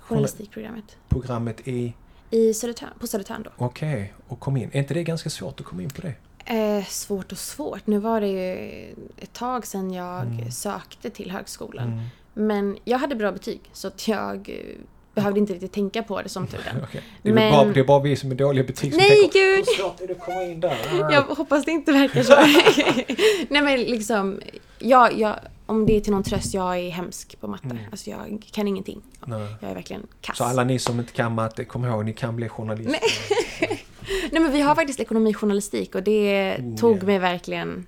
Speaker 2: Journalistikprogrammet.
Speaker 3: programmet i...
Speaker 2: I Södertörn, på Södertörn då.
Speaker 3: Okej, och kom in. Är inte det ganska svårt att komma in på det?
Speaker 2: Eh, svårt och svårt. Nu var det ju ett tag sedan jag
Speaker 3: Mm.
Speaker 2: sökte till högskolan.
Speaker 3: Mm.
Speaker 2: Men jag hade bra betyg så att jag eh, behövde inte riktigt tänka på det som tur.
Speaker 3: Okej. Det, är
Speaker 2: Men-
Speaker 3: bara, det är bara vi som är dåliga betyg som
Speaker 2: Nej
Speaker 3: tänker
Speaker 2: gud!
Speaker 3: Hur svårt är det att komma in där?
Speaker 2: Jag hoppas det inte verkar så. Nej men liksom, jag, jag om det är till någon tröst, jag är hemsk på matte.
Speaker 3: Mm.
Speaker 2: Alltså jag kan ingenting.
Speaker 3: Nej.
Speaker 2: Jag är verkligen kass.
Speaker 3: Så alla ni som inte kan matte, kom ihåg, ni kan bli journalister.
Speaker 2: Nej men vi har faktiskt ekonomijournalistik och det
Speaker 3: Oh,
Speaker 2: tog
Speaker 3: ja.
Speaker 2: mig verkligen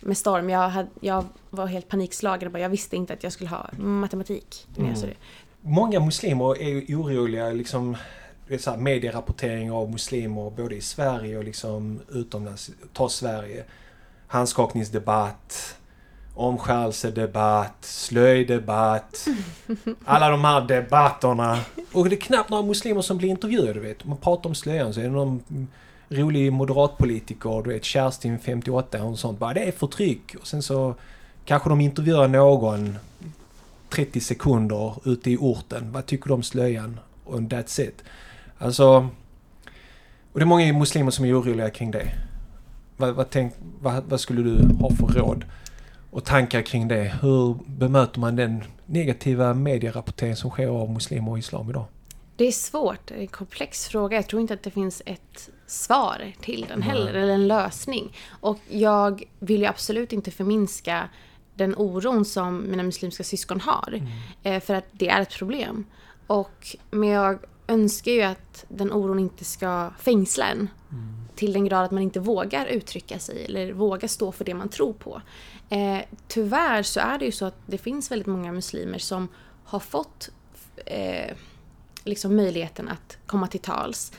Speaker 2: med storm. Jag, hade, jag var helt panikslagen och bara, jag visste inte att jag skulle ha matematik.
Speaker 3: Mm. Många muslimer är ju oroliga, liksom, det är så här, medierapportering av muslimer både i Sverige och liksom utomlands. Ta Sverige. Handskakningsdebatt, omskärelsedebatt, slöjdebatt. Alla de här debatterna. Och det är knappt några muslimer som blir intervjuade, vet. Man pratar om slöjan så är det någon rolig moderatpolitiker, du vet Kerstin 58 och sånt. Bara det är förtryck. Och sen så kanske de intervjuar någon 30 sekunder ute i orten. Vad tycker du om slöjan? Och that's it. Alltså... Och det är många muslimer som är oroliga kring det. Vad, vad, tänk, vad, vad skulle du ha för råd och tankar kring det? Hur bemöter man den negativa medierapportering som sker av muslimer och islam idag?
Speaker 2: Det är svårt, det är en komplex fråga. Jag tror inte att det finns ett svar till den heller, eller en lösning. Och jag vill ju absolut inte förminska den oron som mina muslimska syskon har. Eh, för att det är ett problem. Och, men jag önskar ju att den oron inte ska fängsla en. Till den grad att man inte vågar uttrycka sig eller vågar stå för det man tror på. Eh, tyvärr så är det ju så att det finns väldigt många muslimer som har fått eh, liksom möjligheten att komma till tals.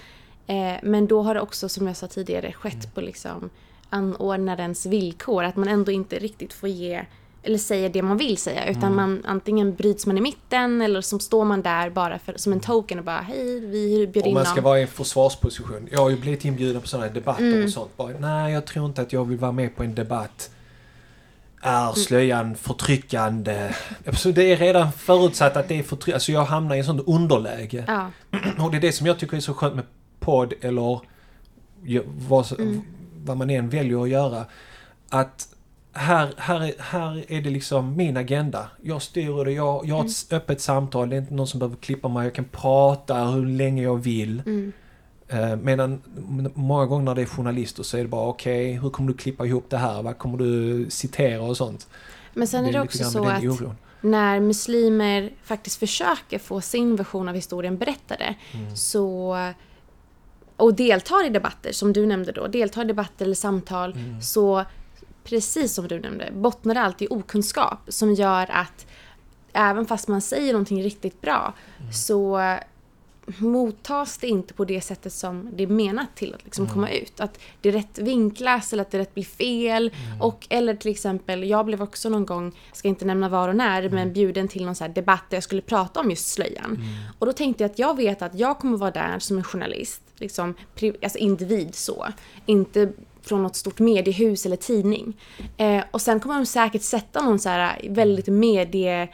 Speaker 2: Eh, men då har det också, som jag sa tidigare, skett på liksom anordnarens villkor. Att man ändå inte riktigt får ge eller säga det man vill säga. Utan man, antingen bryts man i mitten eller så står man där bara för, som en token och bara hej, vi bjöd
Speaker 3: Om
Speaker 2: in
Speaker 3: man ska
Speaker 2: någon.
Speaker 3: vara i en försvarsposition. Jag har ju blivit inbjuden på sådana debatter
Speaker 2: Mm.
Speaker 3: och sånt. Bara, nej, jag tror inte att jag vill vara med på en debatt.
Speaker 2: Mm.
Speaker 3: Är slöjan förtryckande? Det är redan förutsatt att det är förtryckande. Alltså jag hamnar i en sån underläge.
Speaker 2: Ja,
Speaker 3: Och det är det som jag tycker är så skönt med podd eller vad,
Speaker 2: Mm.
Speaker 3: vad man än väljer att göra. Att här, här, är- här är det liksom min agenda. Jag styr det, jag, jag har ett
Speaker 2: Mm.
Speaker 3: öppet samtal. Det är inte någon som behöver klippa mig. Jag kan prata hur länge jag vill.
Speaker 2: mm,
Speaker 3: Medan m- många gånger när det är journalister så är det bara okej, hur kommer du klippa ihop det här? Vad kommer du citera och sånt?
Speaker 2: Men sen är det också så att
Speaker 3: oron.
Speaker 2: när muslimer faktiskt försöker få sin version av historien berättade
Speaker 3: Mm.
Speaker 2: så och deltar i debatter, som du nämnde då, deltar i debatter eller samtal,
Speaker 3: Mm.
Speaker 2: så precis som du nämnde, bottnar det alltid i okunskap som gör att även fast man säger någonting riktigt bra
Speaker 3: Mm.
Speaker 2: så mottas det inte på det sättet som det är menat till att liksom komma ut. Att det rätt vinklas eller att det rätt blir fel. Och, eller till exempel, jag blev också någon gång, ska inte nämna var och när, men bjuden till någon så debatt där jag skulle prata om just slöjan. Och då tänkte jag att jag vet att jag kommer vara där som en journalist, liksom, alltså individ så. Inte från något stort mediehus eller tidning. Eh, och sen kommer de säkert sätta någon så här väldigt medie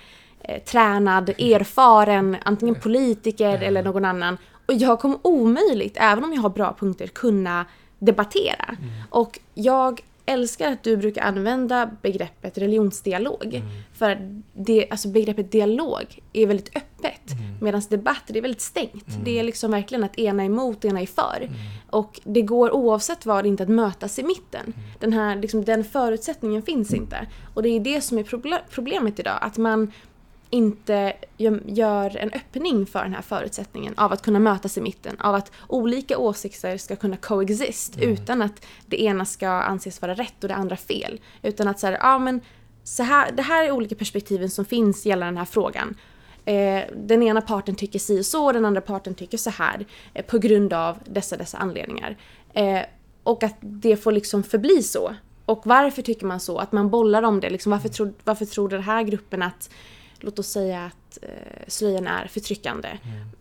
Speaker 2: eh, tränad, erfaren, antingen politiker eller någon annan. Och jag kommer omöjligt, även om jag har bra punkter, kunna debattera. Och jag älskar att du brukar använda begreppet religionsdialog. För att det, alltså begreppet dialog är väldigt öppet. Medan debatt är väldigt stängt. Det är liksom verkligen att ena är emot, ena är för. Och det går oavsett vad inte att mötas i mitten. Den, här, liksom, den förutsättningen finns inte. Och det är det som är proble- problemet idag. Att man inte gör- en öppning för den här förutsättningen av att kunna mötas i mitten. Av att olika åsikter ska kunna coexist utan att det ena ska anses vara rätt och det andra fel. Utan att så här, ja men så här, det här är olika perspektiven som finns gällande den här frågan. Eh, den ena parten tycker si och så, den andra parten tycker så här eh, på grund av dessa, dessa anledningar. Eh, och att det får liksom förbli så. Och varför tycker man så? Att man bollar om det. Liksom, varför, tror, varför tror den här gruppen att, låt oss säga att eh, slöjan är förtryckande?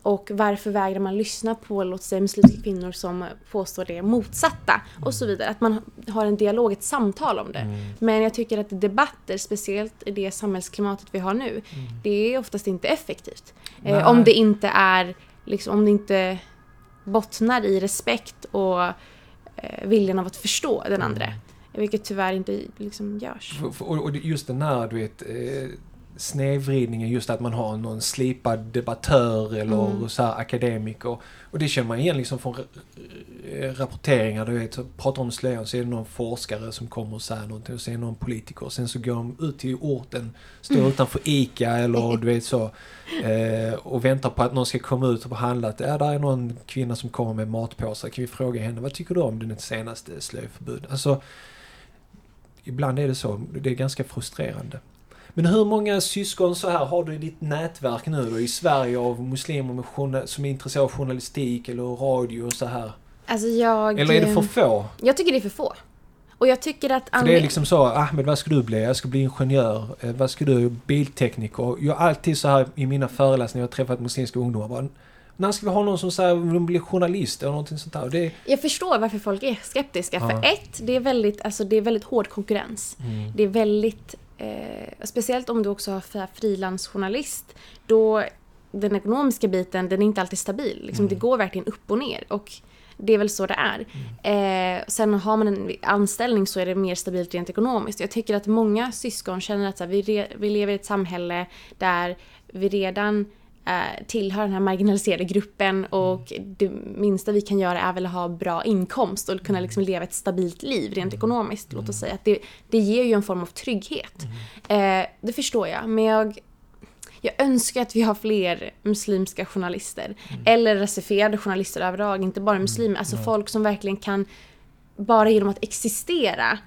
Speaker 2: Och varför vägrar man lyssna på, låt oss säga muslimska kvinnor som påstår det motsatta? Och så vidare. Att man har en dialog, ett samtal om det. Men jag tycker att debatter, speciellt i det samhällsklimatet vi har nu, det är oftast inte effektivt. Eh, om det inte är, liksom, om det inte bottnar i respekt och eh, viljan av att förstå den andra. Vilket tyvärr inte liksom görs.
Speaker 3: Och och just den här, du vet, eh, snedvridningen just att man har någon slipad debattör eller
Speaker 2: Mm.
Speaker 3: så här akademiker. Och det känner man igen liksom från rapporteringar. Du vet, så pratar om slöjan så är det någon forskare som kommer och säger någonting och sen är det någon politiker. Och sen så går de ut till orten, står
Speaker 2: Mm.
Speaker 3: utanför ICA eller du vet så. Eh, och väntar på att någon ska komma ut och handla. Att, ja, där är någon kvinna som kommer med matpåsar. Kan vi fråga henne, vad tycker du om den senaste slöjförbud? Alltså, ibland är det så. Det är ganska frustrerande. Men hur många syskon så här har du i ditt nätverk nu då i Sverige av muslimer som är intresserade av journalistik eller radio och så här?
Speaker 2: Alltså jag...
Speaker 3: Eller är det för få?
Speaker 2: Jag tycker det är för få. Och jag tycker att...
Speaker 3: För det är liksom så, Ahmed vad ska du bli? Jag ska bli ingenjör. Eh, vad ska du? Biltekniker. Jag har alltid så här i mina föreläsningar, jag har träffat muslimska ungdomar. Bara, när ska vi ha någon som säger blir journalist eller någonting sånt där? Det
Speaker 2: Jag förstår varför folk är skeptiska.
Speaker 3: Ja.
Speaker 2: För ett, det är väldigt, alltså det är väldigt hård konkurrens.
Speaker 3: Mm.
Speaker 2: Det är väldigt... Eh, speciellt om du också har fri- frilansjournalist. Då den ekonomiska biten, den är inte alltid stabil. Liksom,
Speaker 3: Mm.
Speaker 2: Det går verkligen upp och ner. Och det är väl så det är. Eh, sen har man en anställning så är det mer stabilt rent ekonomiskt. Jag tycker att många syskon känner att här, vi, re, vi lever i ett samhälle där vi redan tillhör den här marginaliserade gruppen och det minsta vi kan göra är väl att ha bra inkomst och kunna liksom leva ett stabilt liv rent ekonomiskt. Låt oss säga. Att det, det ger ju en form av trygghet. Eh, det förstår jag, men jag, jag önskar att vi har fler muslimska journalister. Eller rasifierade journalister överlag, inte bara muslimer. Alltså folk som verkligen kan, bara genom att existera,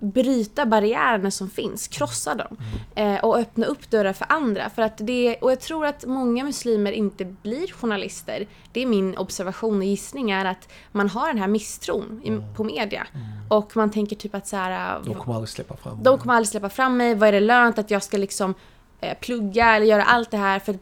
Speaker 2: bryta barriärerna som finns, krossa dem. Eh, och öppna upp dörrar för andra. För att det, och jag tror att många muslimer inte blir journalister. Det är min observation och gissning är att man har den här misstron i, på media. Och man tänker typ att så här,
Speaker 3: de kommer aldrig släppa fram
Speaker 2: de kommer aldrig släppa fram mig. Vad är det lönt att jag ska liksom eh, plugga eller göra allt det här för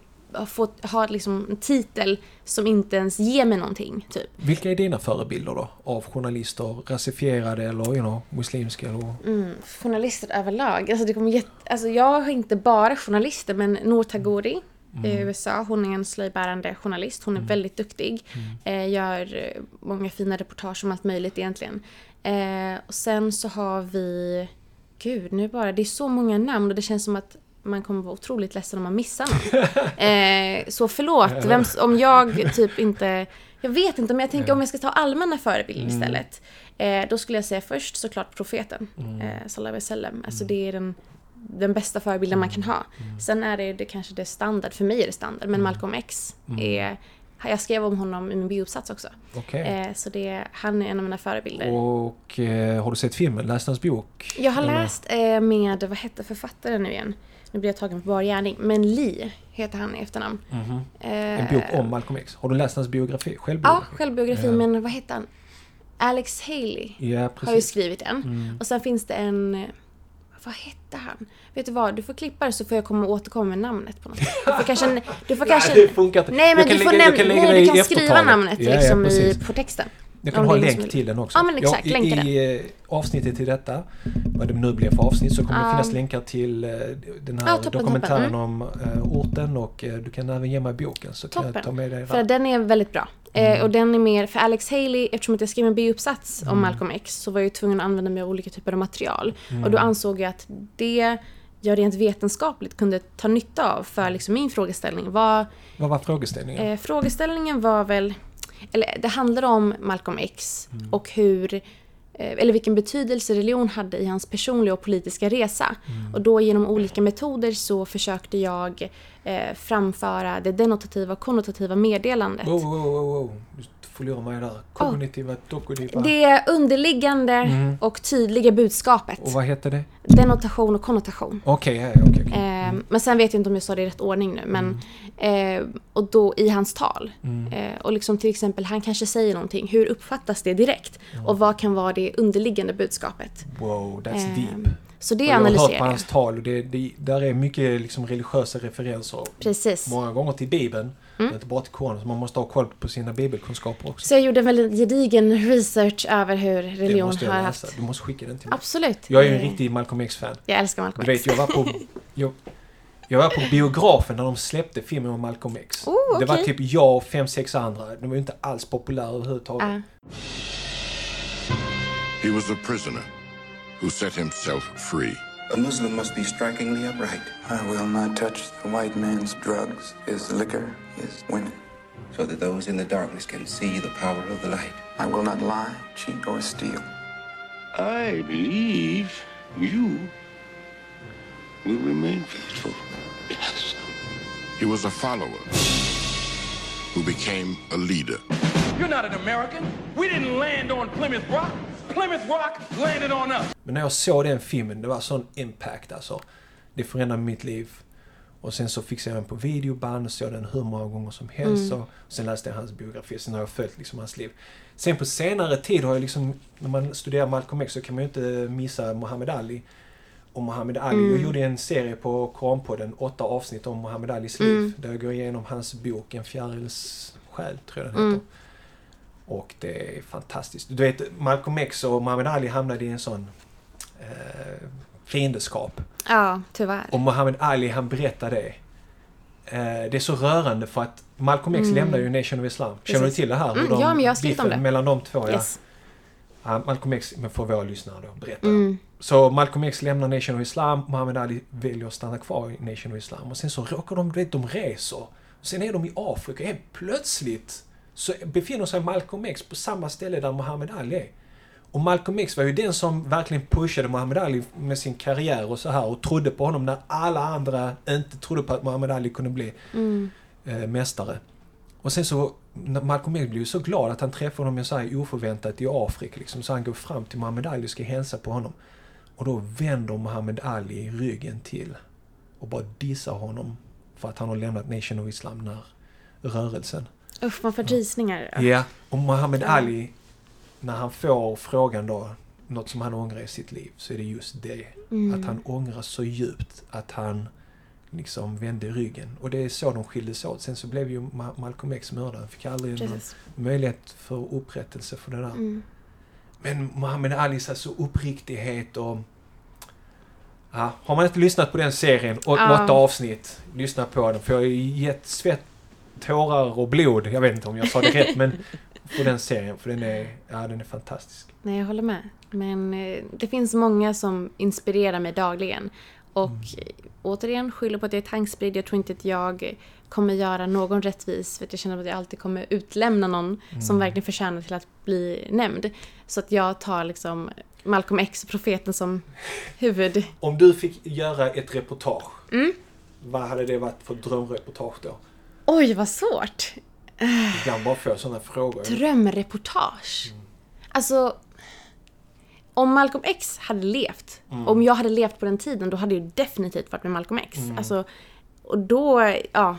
Speaker 2: få ha liksom en titel som inte ens ger mig någonting, typ.
Speaker 3: Vilka är dina förebilder då? Av journalister? Rasifierade eller you know, muslimska? Eller?
Speaker 2: Mm, journalister överlag. Alltså, det kommer jätte... alltså, jag har inte bara journalister, men Noor Tagori i USA, hon är en slöjbärande journalist. Hon är väldigt duktig. Eh, gör eh, många fina reportage om allt möjligt egentligen. Eh, och sen så har vi... Gud, nu bara... Det är så många namn och det känns som att man kommer vara otroligt ledsen om man missar någon. Eh, så förlåt, vem, om jag typ inte... Jag vet inte, men jag tänker om jag ska ta allmänna förebilder istället. Eh, då skulle jag säga först såklart profeten. Eh, sallallahu alaihi. Alltså det är den, den bästa förebilden man kan ha. Sen är det, det kanske det standard, för mig är det standard, men Malcolm X är... Jag skrev om honom i min biouppsats också.
Speaker 3: Okej.
Speaker 2: Eh, så det, han är en av mina förebilder.
Speaker 3: Och eh, har du sett filmen? Läst hans bok?
Speaker 2: Jag har
Speaker 3: Eller?
Speaker 2: läst eh, med, vad hette författaren nu igen? Nu blir jag tagen på bar gärning. Men Lee heter han i efternamn.
Speaker 3: Mhm.
Speaker 2: Eh,
Speaker 3: En bok om Malcolm X. Har du läst hans biografi?
Speaker 2: Ja,
Speaker 3: Självbiografi?
Speaker 2: självbiografi.
Speaker 3: Ja.
Speaker 2: Men vad heter han? Alex Haley
Speaker 3: Ja,
Speaker 2: har ju skrivit en.
Speaker 3: Mm.
Speaker 2: Och sen finns det en... Vad hette han? Vet du vad? Du får klippa det så får jag komma och återkomma med namnet på något sätt. Du får kanske... Du får kanske
Speaker 3: Nej, det funkar inte.
Speaker 2: Nej, men
Speaker 3: Jag
Speaker 2: du
Speaker 3: kan
Speaker 2: får
Speaker 3: lägga- jag
Speaker 2: nämna...
Speaker 3: kan
Speaker 2: Nej,
Speaker 3: det
Speaker 2: du
Speaker 3: i
Speaker 2: kan skriva namnet
Speaker 3: Ja, ja,
Speaker 2: liksom i,
Speaker 3: precis.
Speaker 2: på texten.
Speaker 3: Jag kan
Speaker 2: Om
Speaker 3: ha
Speaker 2: det
Speaker 3: en länk till den också.
Speaker 2: Ja, men exakt.
Speaker 3: Ja,
Speaker 2: Länka
Speaker 3: I, i eh, avsnittet till detta, vad det nu blir för avsnitt, så kommer det
Speaker 2: Ja.
Speaker 3: finnas länkar till eh, den här
Speaker 2: Ja, toppen,
Speaker 3: dokumentären
Speaker 2: toppen.
Speaker 3: om eh, orten och eh, du kan även ge mig boken så kan jag
Speaker 2: Toppen.
Speaker 3: ta med dig
Speaker 2: För den är väldigt bra.
Speaker 3: Mm.
Speaker 2: Eh, och den är mer, för Alex Haley, eftersom att jag skrev en biuppsats om Malcolm X så var jag ju tvungen att använda mig av olika typer av material.
Speaker 3: Mm.
Speaker 2: Och då ansåg jag att det jag rent vetenskapligt kunde ta nytta av för liksom min frågeställning var
Speaker 3: Vad var frågeställningen?
Speaker 2: Eh, frågeställningen var väl, eller det handlade om Malcolm X
Speaker 3: Mm.
Speaker 2: och hur, eh, eller vilken betydelse religion hade i hans personliga och politiska resa.
Speaker 3: Mm.
Speaker 2: Och då genom olika metoder så försökte jag eh, framföra det denotativa och konnotativa meddelandet.
Speaker 3: Wow, wow, wow, wow. Du förlorar mig där. Kognitiva, dokutiva.
Speaker 2: Det underliggande
Speaker 3: Mm.
Speaker 2: och tydliga budskapet.
Speaker 3: Och vad heter det?
Speaker 2: Denotation och konnotation.
Speaker 3: Okej, ja, okej. okej.
Speaker 2: Eh, men sen vet jag inte om jag sa det i rätt ordning nu. Men, eh, och då i hans tal.
Speaker 3: Mm.
Speaker 2: Eh, och liksom till exempel, han kanske säger någonting. Hur uppfattas det direkt? Och vad kan vara det underliggande budskapet?
Speaker 3: Wow, that's
Speaker 2: Eh,
Speaker 3: deep.
Speaker 2: Så det
Speaker 3: Och jag har hört
Speaker 2: analyserar
Speaker 3: på
Speaker 2: jag.
Speaker 3: hans tal och det, det, där är mycket liksom religiösa referenser.
Speaker 2: Precis.
Speaker 3: Många gånger till Bibeln,
Speaker 2: Mm.
Speaker 3: inte bara till Koranen. Så man måste ha koll på sina bibelkunskaper också.
Speaker 2: Så jag gjorde en väldigt gedigen research över hur
Speaker 3: det
Speaker 2: religion
Speaker 3: måste jag
Speaker 2: har
Speaker 3: läsa.
Speaker 2: haft...
Speaker 3: Du måste skicka den till mig.
Speaker 2: Absolut.
Speaker 3: Jag är ju en riktig Malcolm X-fan.
Speaker 2: Jag älskar Malcolm
Speaker 3: Du
Speaker 2: X.
Speaker 3: vet, jag var på... Jag, jag var på biografen när de släppte filmen om Malcolm X.
Speaker 2: Oh,
Speaker 3: Det var typ jag och fem, sex andra. De var ju inte alls populära överhuvudtaget.
Speaker 2: Ah,
Speaker 4: He was a prisoner who set himself free. A Muslim must be strikingly upright.
Speaker 5: I will not touch the white man's drugs, his liquor, his women.
Speaker 4: so that those in the darkness can see the power of the light.
Speaker 5: I will not lie, cheat, or steal.
Speaker 6: I believe you will remain faithful. Yes.
Speaker 7: He was a follower who became a leader.
Speaker 8: You're not an American. We didn't land on Plymouth Rock. Plymouth Rock landed on us.
Speaker 3: Men när jag såg den filmen, det var sån impact alltså. Det förändrade mitt liv. Och sen så fixade jag den på videoband och såg den hur många gånger som helst. Och sen läste jag hans biografi, sen har jag följt liksom hans liv. Sen på senare tid har jag liksom, när man studerar Malcolm X så kan man ju inte missa Muhammad Ali. Och Muhammad Ali, jag gjorde en serie på Koranpodden, åtta avsnitt om Muhammad Alis liv. Där jag går igenom hans bok En fjärils själ, tror jag den heter. Och det är fantastiskt. Du vet, Malcolm X och Muhammad Ali hamnade i en sån eh, fiendeskap.
Speaker 2: Ja, tyvärr.
Speaker 3: Och Muhammad Ali, han berättar det. Eh, det är så rörande för att Malcolm X lämnar ju Nation of Islam. Känner du
Speaker 2: Precis.
Speaker 3: till det här?
Speaker 2: Mm,
Speaker 3: de-
Speaker 2: ja, men jag har skrivit om det.
Speaker 3: mellan de två, ja.
Speaker 2: Yes.
Speaker 3: ja. Malcolm X, men för våra lyssnare då, berätta.
Speaker 2: Mm.
Speaker 3: Så Malcolm X lämnar Nation of Islam, Muhammad Ali väljer att stanna kvar i Nation of Islam. Och sen så råkar de, du vet, de reser. Och sen är de i Afrika, helt plötsligt så befinner sig Malcolm X på samma ställe där Muhammad Ali är. Och Malcolm X var ju den som verkligen pushade Muhammad Ali med sin karriär och så här och trodde på honom när alla andra inte trodde på att Muhammad Ali kunde bli eh, mästare. Och sen så, Malcolm X blev ju så glad att han träffade honom så här oförväntat i Afrika liksom, så han går fram till Muhammad Ali och ska hälsa på honom. Och då vänder Muhammad Ali ryggen till och bara dissar honom för att han har lämnat Nation of Islam när rörelsen.
Speaker 2: Usch, man får rysningar.
Speaker 3: Ja, och Muhammad Ali, när han får frågan då, något som han ångrar i sitt liv, så är det just det. Att han ångrar så djupt att han liksom vände ryggen. Och det är så de skildes åt. Sen så blev ju Ma- Malcolm X mördad. Han fick aldrig någon
Speaker 2: Precis.
Speaker 3: möjlighet för upprättelse för det där.
Speaker 2: Mm.
Speaker 3: Men Muhammad Alis alltså uppriktighet och... Ja, har man inte lyssnat på den serien, och
Speaker 2: Ja.
Speaker 3: avsnitt, lyssna på den. För jag har ju gett svett, tårar och blod. Jag vet inte om jag sa det rätt, men på den serien. För den är, ja, den är fantastisk.
Speaker 2: Nej, jag håller med. Men eh, det finns många som inspirerar mig dagligen. Och
Speaker 3: Mm.
Speaker 2: eh, återigen, skyller på att jag är tankspridd. Jag tror inte att jag kommer göra någon rättvis. För att jag känner att jag alltid kommer utlämna någon
Speaker 3: Mm.
Speaker 2: som verkligen förtjänar till att bli nämnd. Så att jag tar liksom Malcolm X, profeten, som huvud...
Speaker 3: Om du fick göra ett reportage,
Speaker 2: Mm.
Speaker 3: vad hade det varit för drömreportage då?
Speaker 2: Oj, vad svårt!
Speaker 3: Ibland bara få sådana frågor.
Speaker 2: Drömreportage. Alltså, om Malcolm X hade levt, om jag hade levt på den tiden, då hade jag definitivt varit med Malcolm X. Alltså, och då, ja,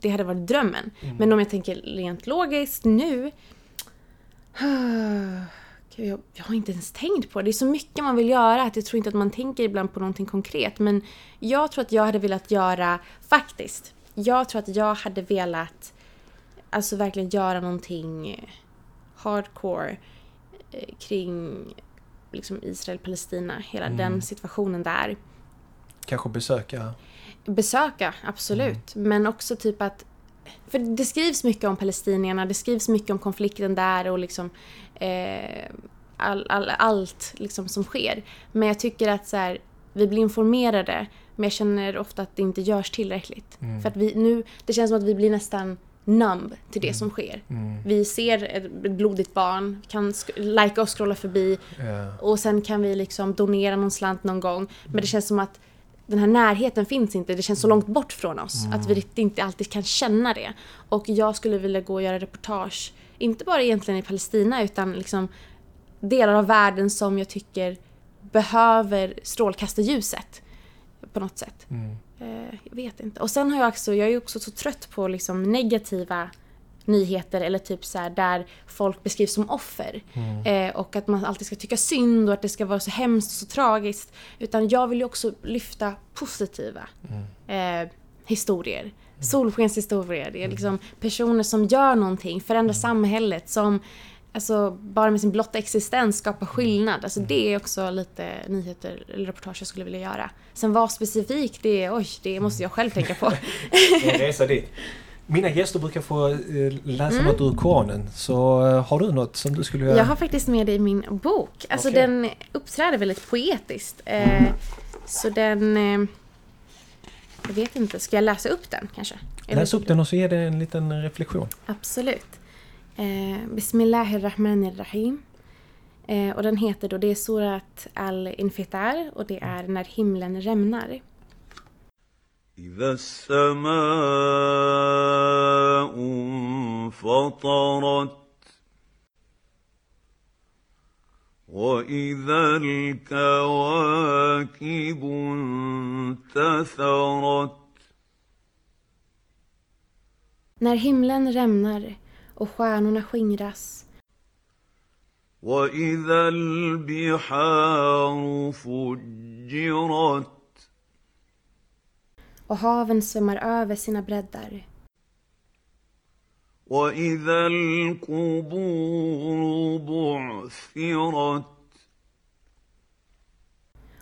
Speaker 2: det hade varit drömmen. Men om jag tänker rent logiskt nu, jag, jag har inte ens tänkt på det. Det är så mycket man vill göra att jag tror inte att man tänker ibland på någonting konkret. Men jag tror att jag hade velat göra, faktiskt, jag tror att jag hade velat alltså verkligen göra någonting hardcore eh, kring liksom Israel-Palestina, hela den situationen där.
Speaker 3: Kanske besöka...
Speaker 2: Besöka, absolut. Men också typ att... För det skrivs mycket om palestinierna, det skrivs mycket om konflikten där och liksom eh, all, all, allt liksom som sker. Men jag tycker att så här, vi blir informerade, men jag känner ofta att det inte görs tillräckligt. För att vi nu, det känns som att vi blir nästan numb till det som sker. Vi ser ett blodigt barn, kan likea och scrolla förbi
Speaker 3: Ja.
Speaker 2: och sen kan vi liksom donera någon slant någon gång. Men det känns som att den här närheten finns inte. Det känns så långt bort från oss. Att vi inte alltid kan känna det. Och jag skulle vilja gå och göra reportage. Inte bara egentligen i Palestina utan liksom delar av världen som jag tycker behöver strålkastarljuset. På något sätt. Eh, jag vet inte. Och sen har jag också, jag är också så trött på liksom negativa nyheter eller typ så här där folk beskrivs som offer. Eh, och att man alltid ska tycka synd och att det ska vara så hemskt och så tragiskt. Utan jag vill ju också lyfta positiva eh, historier. Solskenshistorier. Det är liksom personer som gör någonting, förändrar samhället, som alltså, bara med sin blotta existens skapar skillnad. Alltså, det är också lite nyheter eller reportage jag skulle vilja göra. Sen vad specifikt det är, oj, det måste jag själv tänka på.
Speaker 3: En resa dit. Mina gäster brukar få eh, läsa något ur Koranen. Så eh, har du något som du skulle vilja...
Speaker 2: Jag har faktiskt med det i min bok. Alltså
Speaker 3: Okej.
Speaker 2: den uppträder väldigt poetiskt. Eh, Så den... Eh, jag vet inte, ska jag läsa upp den kanske?
Speaker 3: Läs upp den och så ger det en liten reflektion.
Speaker 2: Absolut. Eh, Bismillahirrahmanirrahim. Eh, och den heter då, det är Surat al-Infitar och det är När himlen rämnar.
Speaker 9: إذا السماء انفطرت واذا الكواكب انتثرت
Speaker 2: När himlen rämnar och stjärnorna skingras. och haven svämmar över sina breddar.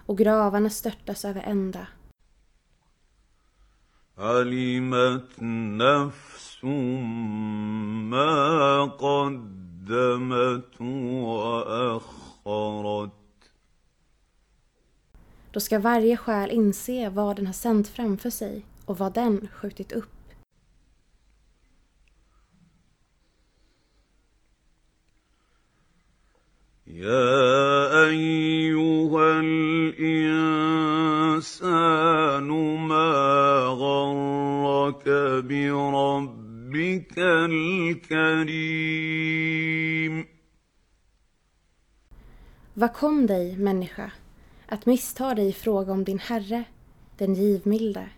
Speaker 2: och gravarna störtas över ända.
Speaker 9: علمت نفس ما قدمت وأخرت
Speaker 2: Då ska varje själ inse vad den har sänt framför sig och vad den skjutit upp.
Speaker 9: يا أيها الإنسان ما أشرك بربك الكريم
Speaker 2: Vad kom dig, människa, att missta dig i fråga om din Herre, den givmilde?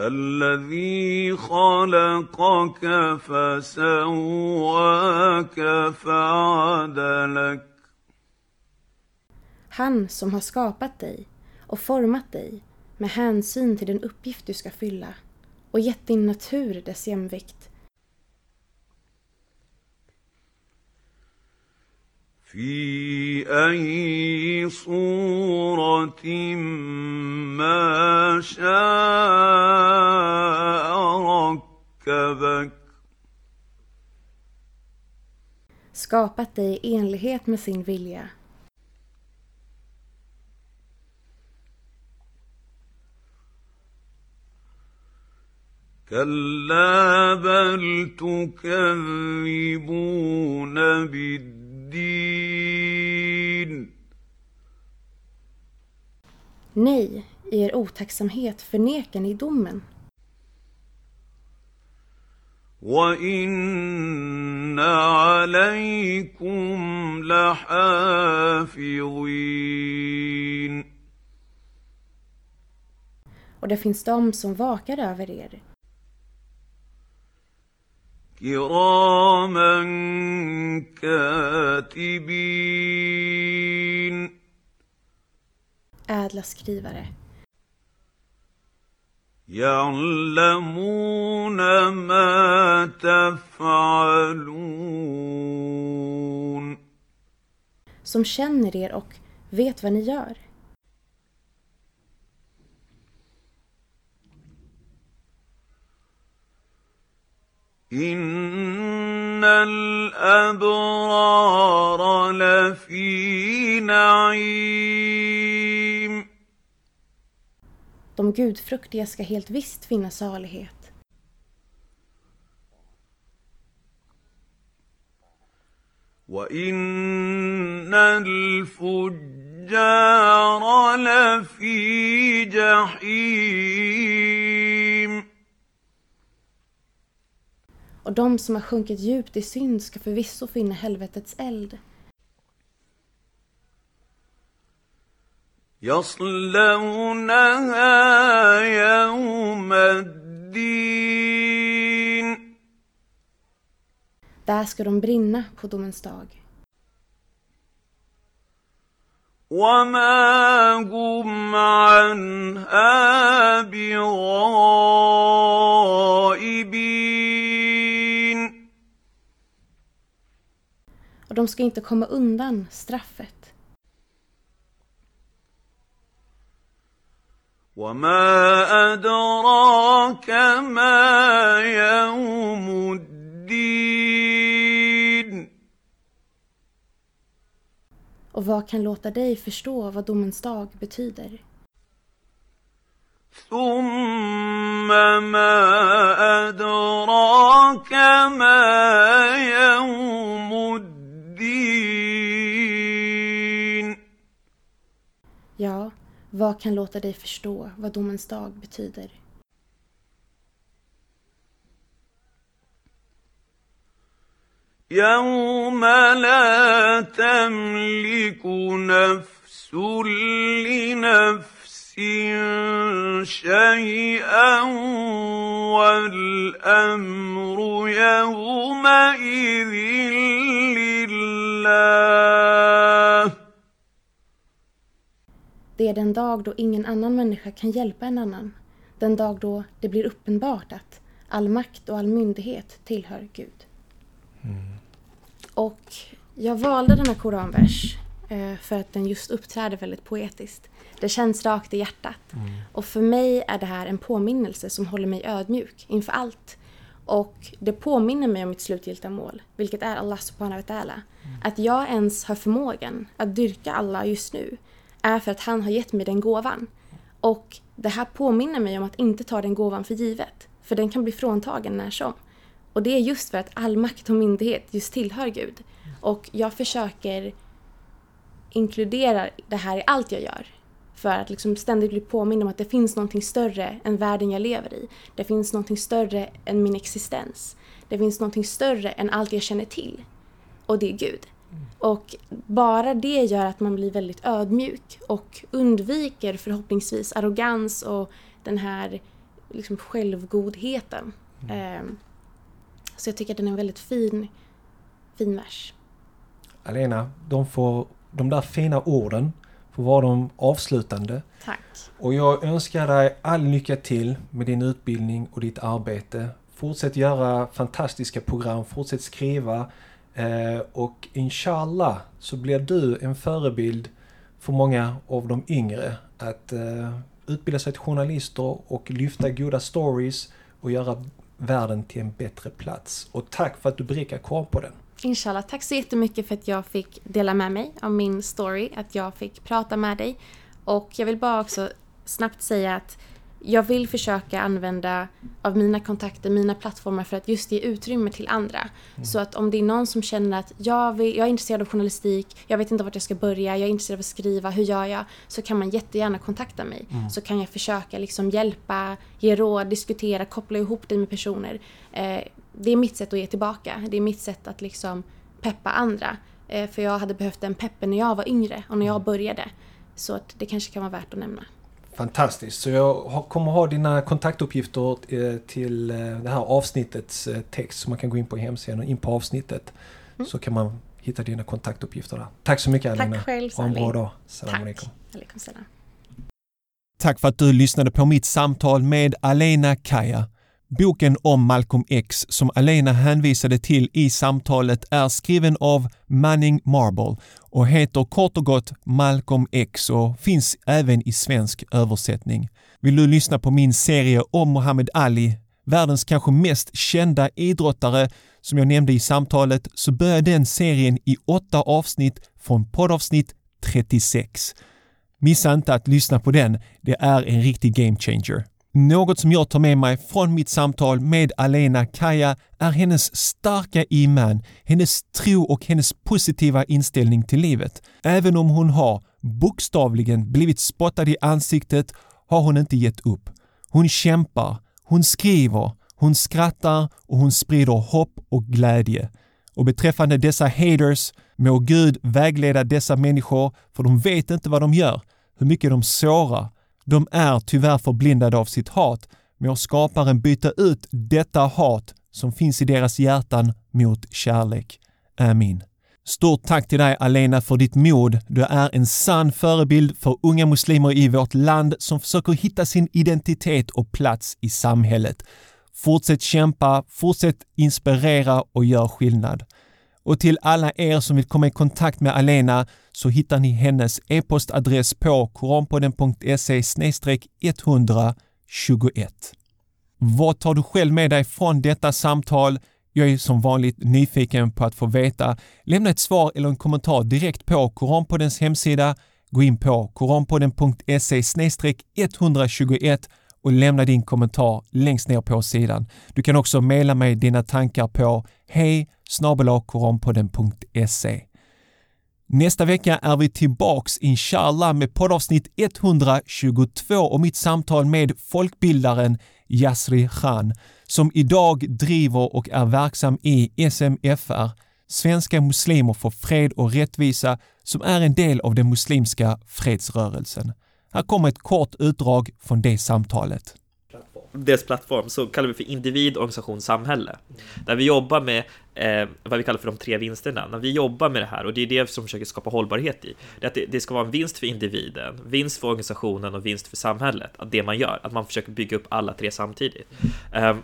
Speaker 9: الذي خلقك فسواك فعدلك
Speaker 2: han som har skapat dig och format dig med hänsyn till den uppgift du ska fylla och gett din natur dess jämvikt.
Speaker 9: في أي صورة ما شاء ركبك
Speaker 2: skapat dig i enlighet med sin vilja
Speaker 9: كلا بل تكذبون بالدين.
Speaker 2: Nej, i er otacksamhet förnekar ni domen.
Speaker 9: وإن عليكم لحافظين.
Speaker 2: Och det finns de som vakar över er.
Speaker 9: كِرَامًا كَاتِبِينَ.
Speaker 2: Ädla skrivare.
Speaker 9: يَعْلَمُونَ مَا تَفْعَلُونَ.
Speaker 2: Som känner er och vet vad ni gör.
Speaker 9: إن الأبرار لفي نعيم
Speaker 2: De gudfruktiga ska helt visst finna salighet.
Speaker 9: وإن الفجار لفي جحيم
Speaker 2: och de som har sjunkit djupt i synd ska förvisso finna helvetets eld.
Speaker 9: يصلونها يوم
Speaker 2: Där ska de brinna på domens dag.
Speaker 9: وما هم عنها بغائبين
Speaker 2: Och de ska inte komma undan straffet.
Speaker 9: وما أدراك ما يوم الدين
Speaker 2: Och vad kan låta dig förstå vad domens dag betyder?
Speaker 9: ثم ما أدراك ما يوم الدين
Speaker 2: Ja, vad kan låta dig förstå vad domens dag betyder?
Speaker 9: يوم لا تملك نفس لنفس شيئا والامر يومئذ
Speaker 2: Det är den dag då ingen annan människa kan hjälpa en annan. Den dag då det blir uppenbart att all makt och all myndighet tillhör Gud. Mm. Och jag valde denna koranvers eh, för att den just uppträder väldigt poetiskt. Det känns rakt i hjärtat. Mm. Och för mig är det här en påminnelse som håller mig ödmjuk inför allt och det påminner mig om mitt slutgiltiga mål, vilket är Allah subhanahu wa ta'ala. Att jag ens har förmågan att dyrka Allah just nu är för att han har gett mig den gåvan. Och det här påminner mig om att inte ta den gåvan för givet. För den kan bli fråntagen när som. Och det är just för att all makt och myndighet just tillhör Gud. Och jag försöker inkludera det här i allt jag gör. För att liksom ständigt bli påmind om att det finns någonting större än världen jag lever i. Det finns någonting större än min existens. Det finns någonting större än allt jag känner till. Och det är Gud. Och bara det gör att man blir väldigt ödmjuk och undviker förhoppningsvis arrogans och den här liksom självgodheten. Ehm, så jag tycker att den är en väldigt fin, fin vers.
Speaker 10: Alena, de, får, de där fina orden får vara de avslutande.
Speaker 2: Tack.
Speaker 10: Och jag önskar dig all lycka till med din utbildning och ditt arbete. Fortsätt göra fantastiska program, fortsätt skriva eh, och inshallah så blir du en förebild för många av de yngre att eh, utbilda sig till journalister och lyfta goda stories och göra världen till en bättre plats. Och tack för att du berikar kvar på den.
Speaker 2: Inshallah, tack så jättemycket för att jag fick dela med mig av min story, att jag fick prata med dig. Och jag vill bara också snabbt säga att jag vill försöka använda av mina kontakter, mina plattformar för att just ge utrymme till andra. Så att om det är någon som känner att jag, vill, jag är intresserad av journalistik, jag vet inte vart jag ska börja, jag är intresserad av att skriva, hur gör jag? Så kan man jättegärna kontakta mig. Så kan jag försöka liksom hjälpa, ge råd, diskutera, koppla ihop dig med personer. Eh, det är mitt sätt att ge tillbaka. Det är mitt sätt att liksom peppa andra. Eh, för jag hade behövt den peppen när jag var yngre och när jag började. Så att det kanske kan vara värt att nämna.
Speaker 10: Fantastiskt. Så jag kommer ha dina kontaktuppgifter eh, till eh, det här avsnittets eh, text. Så man kan gå in på hemsidan och in på avsnittet. Så kan man hitta dina kontaktuppgifter där. Tack så mycket Alina.
Speaker 2: Tack själv
Speaker 10: Ha en bra dag. Salam
Speaker 2: Tack.
Speaker 10: alaikum.
Speaker 2: Alaikum salam.
Speaker 3: Tack för att du lyssnade på mitt samtal med Alena Kaya. Boken om Malcolm X som Alena hänvisade till i samtalet är skriven av Manning Marble och heter kort och gott Malcolm X och finns även i svensk översättning. Vill du lyssna på min serie om Muhammad Ali, världens kanske mest kända idrottare som jag nämnde i samtalet, så börjar den serien i åtta avsnitt från poddavsnitt 36. Missa inte att lyssna på den. Det är en riktig game changer. Något som jag tar med mig från mitt samtal med Alena Kaja är hennes starka iman, hennes tro och hennes positiva inställning till livet. Även om hon har bokstavligen blivit spottad i ansiktet har hon inte gett upp. Hon kämpar, hon skriver, hon skrattar och hon sprider hopp och glädje. Och beträffande dessa haters, må Gud vägleda dessa människor för de vet inte vad de gör, hur mycket de sårar. De är tyvärr förblindade av sitt hat. Må skaparen byta ut detta hat som finns i deras hjärtan mot kärlek. Amin. Stort tack till dig Alena för ditt mod. Du är en sann förebild för unga muslimer i vårt land som försöker hitta sin identitet och plats i samhället. Fortsätt kämpa, fortsätt inspirera och gör skillnad. Och till alla er som vill komma i kontakt med Alena så hittar ni hennes e-postadress på koranpodden.se 121. Vad tar du själv med dig från detta samtal? Jag är som vanligt nyfiken på att få veta. Lämna ett svar eller en kommentar direkt på Koranpoddens hemsida. Gå in på koranpodden.se 121 och lämna din kommentar längst ner på sidan. Du kan också mejla mig dina tankar på hej koranpodden.se. Nästa vecka är vi tillbaks inshallah med poddavsnitt 122 och mitt samtal med folkbildaren Yasri Khan som idag driver och är verksam i SMFR, Svenska Muslimer för Fred och Rättvisa, som är en del av den muslimska fredsrörelsen. Här kommer ett kort utdrag från det samtalet
Speaker 11: deras plattform så kallar vi för individ, organisation, samhälle. Där vi jobbar med eh, vad vi kallar för de tre vinsterna. När vi jobbar med det här, och det är det som vi försöker skapa hållbarhet i, det är att det, det, ska vara en vinst för individen, vinst för organisationen och vinst för samhället. Att det man gör, att man försöker bygga upp alla tre samtidigt. Eh,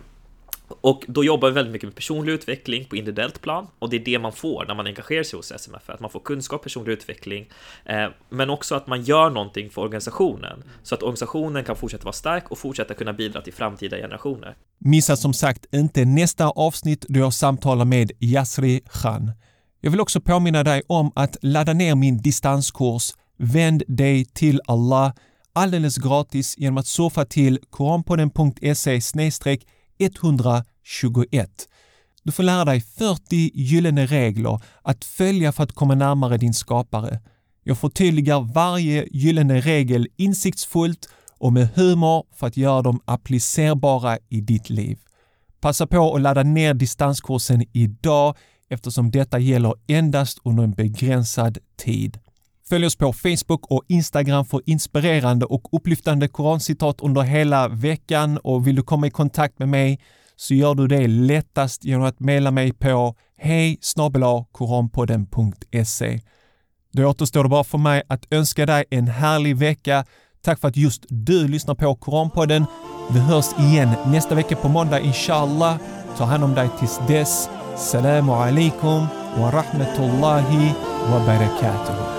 Speaker 11: och då jobbar vi väldigt mycket med personlig utveckling på individuellt plan och det är det man får när man engagerar sig hos SMF, att man får kunskap, personlig utveckling, eh, men också att man gör någonting för organisationen så att organisationen kan fortsätta vara stark och fortsätta kunna bidra till framtida generationer.
Speaker 3: Missa som sagt inte nästa avsnitt då jag samtalar med Yasri Khan. Jag vill också påminna dig om att ladda ner min distanskurs Vänd dig till Allah alldeles gratis genom att surfa till koranpodden.se 121. Du får lära dig 40 gyllene regler att följa för att komma närmare din skapare. Jag förtydligar varje gyllene regel insiktsfullt och med humor för att göra dem applicerbara i ditt liv. Passa på att ladda ner distanskursen idag eftersom detta gäller endast under en begränsad tid. Följ oss på Facebook och Instagram för inspirerande och upplyftande korancitat under hela veckan och vill du komma i kontakt med mig så gör du det lättast genom att mejla mig på hej koranpodden.se. Då återstår det bara för mig att önska dig en härlig vecka. Tack för att just du lyssnar på Koranpodden. Vi hörs igen nästa vecka på måndag inshallah. Ta hand om dig tills dess. Salamu alaikum wa rahmatullahi wa barakatuh.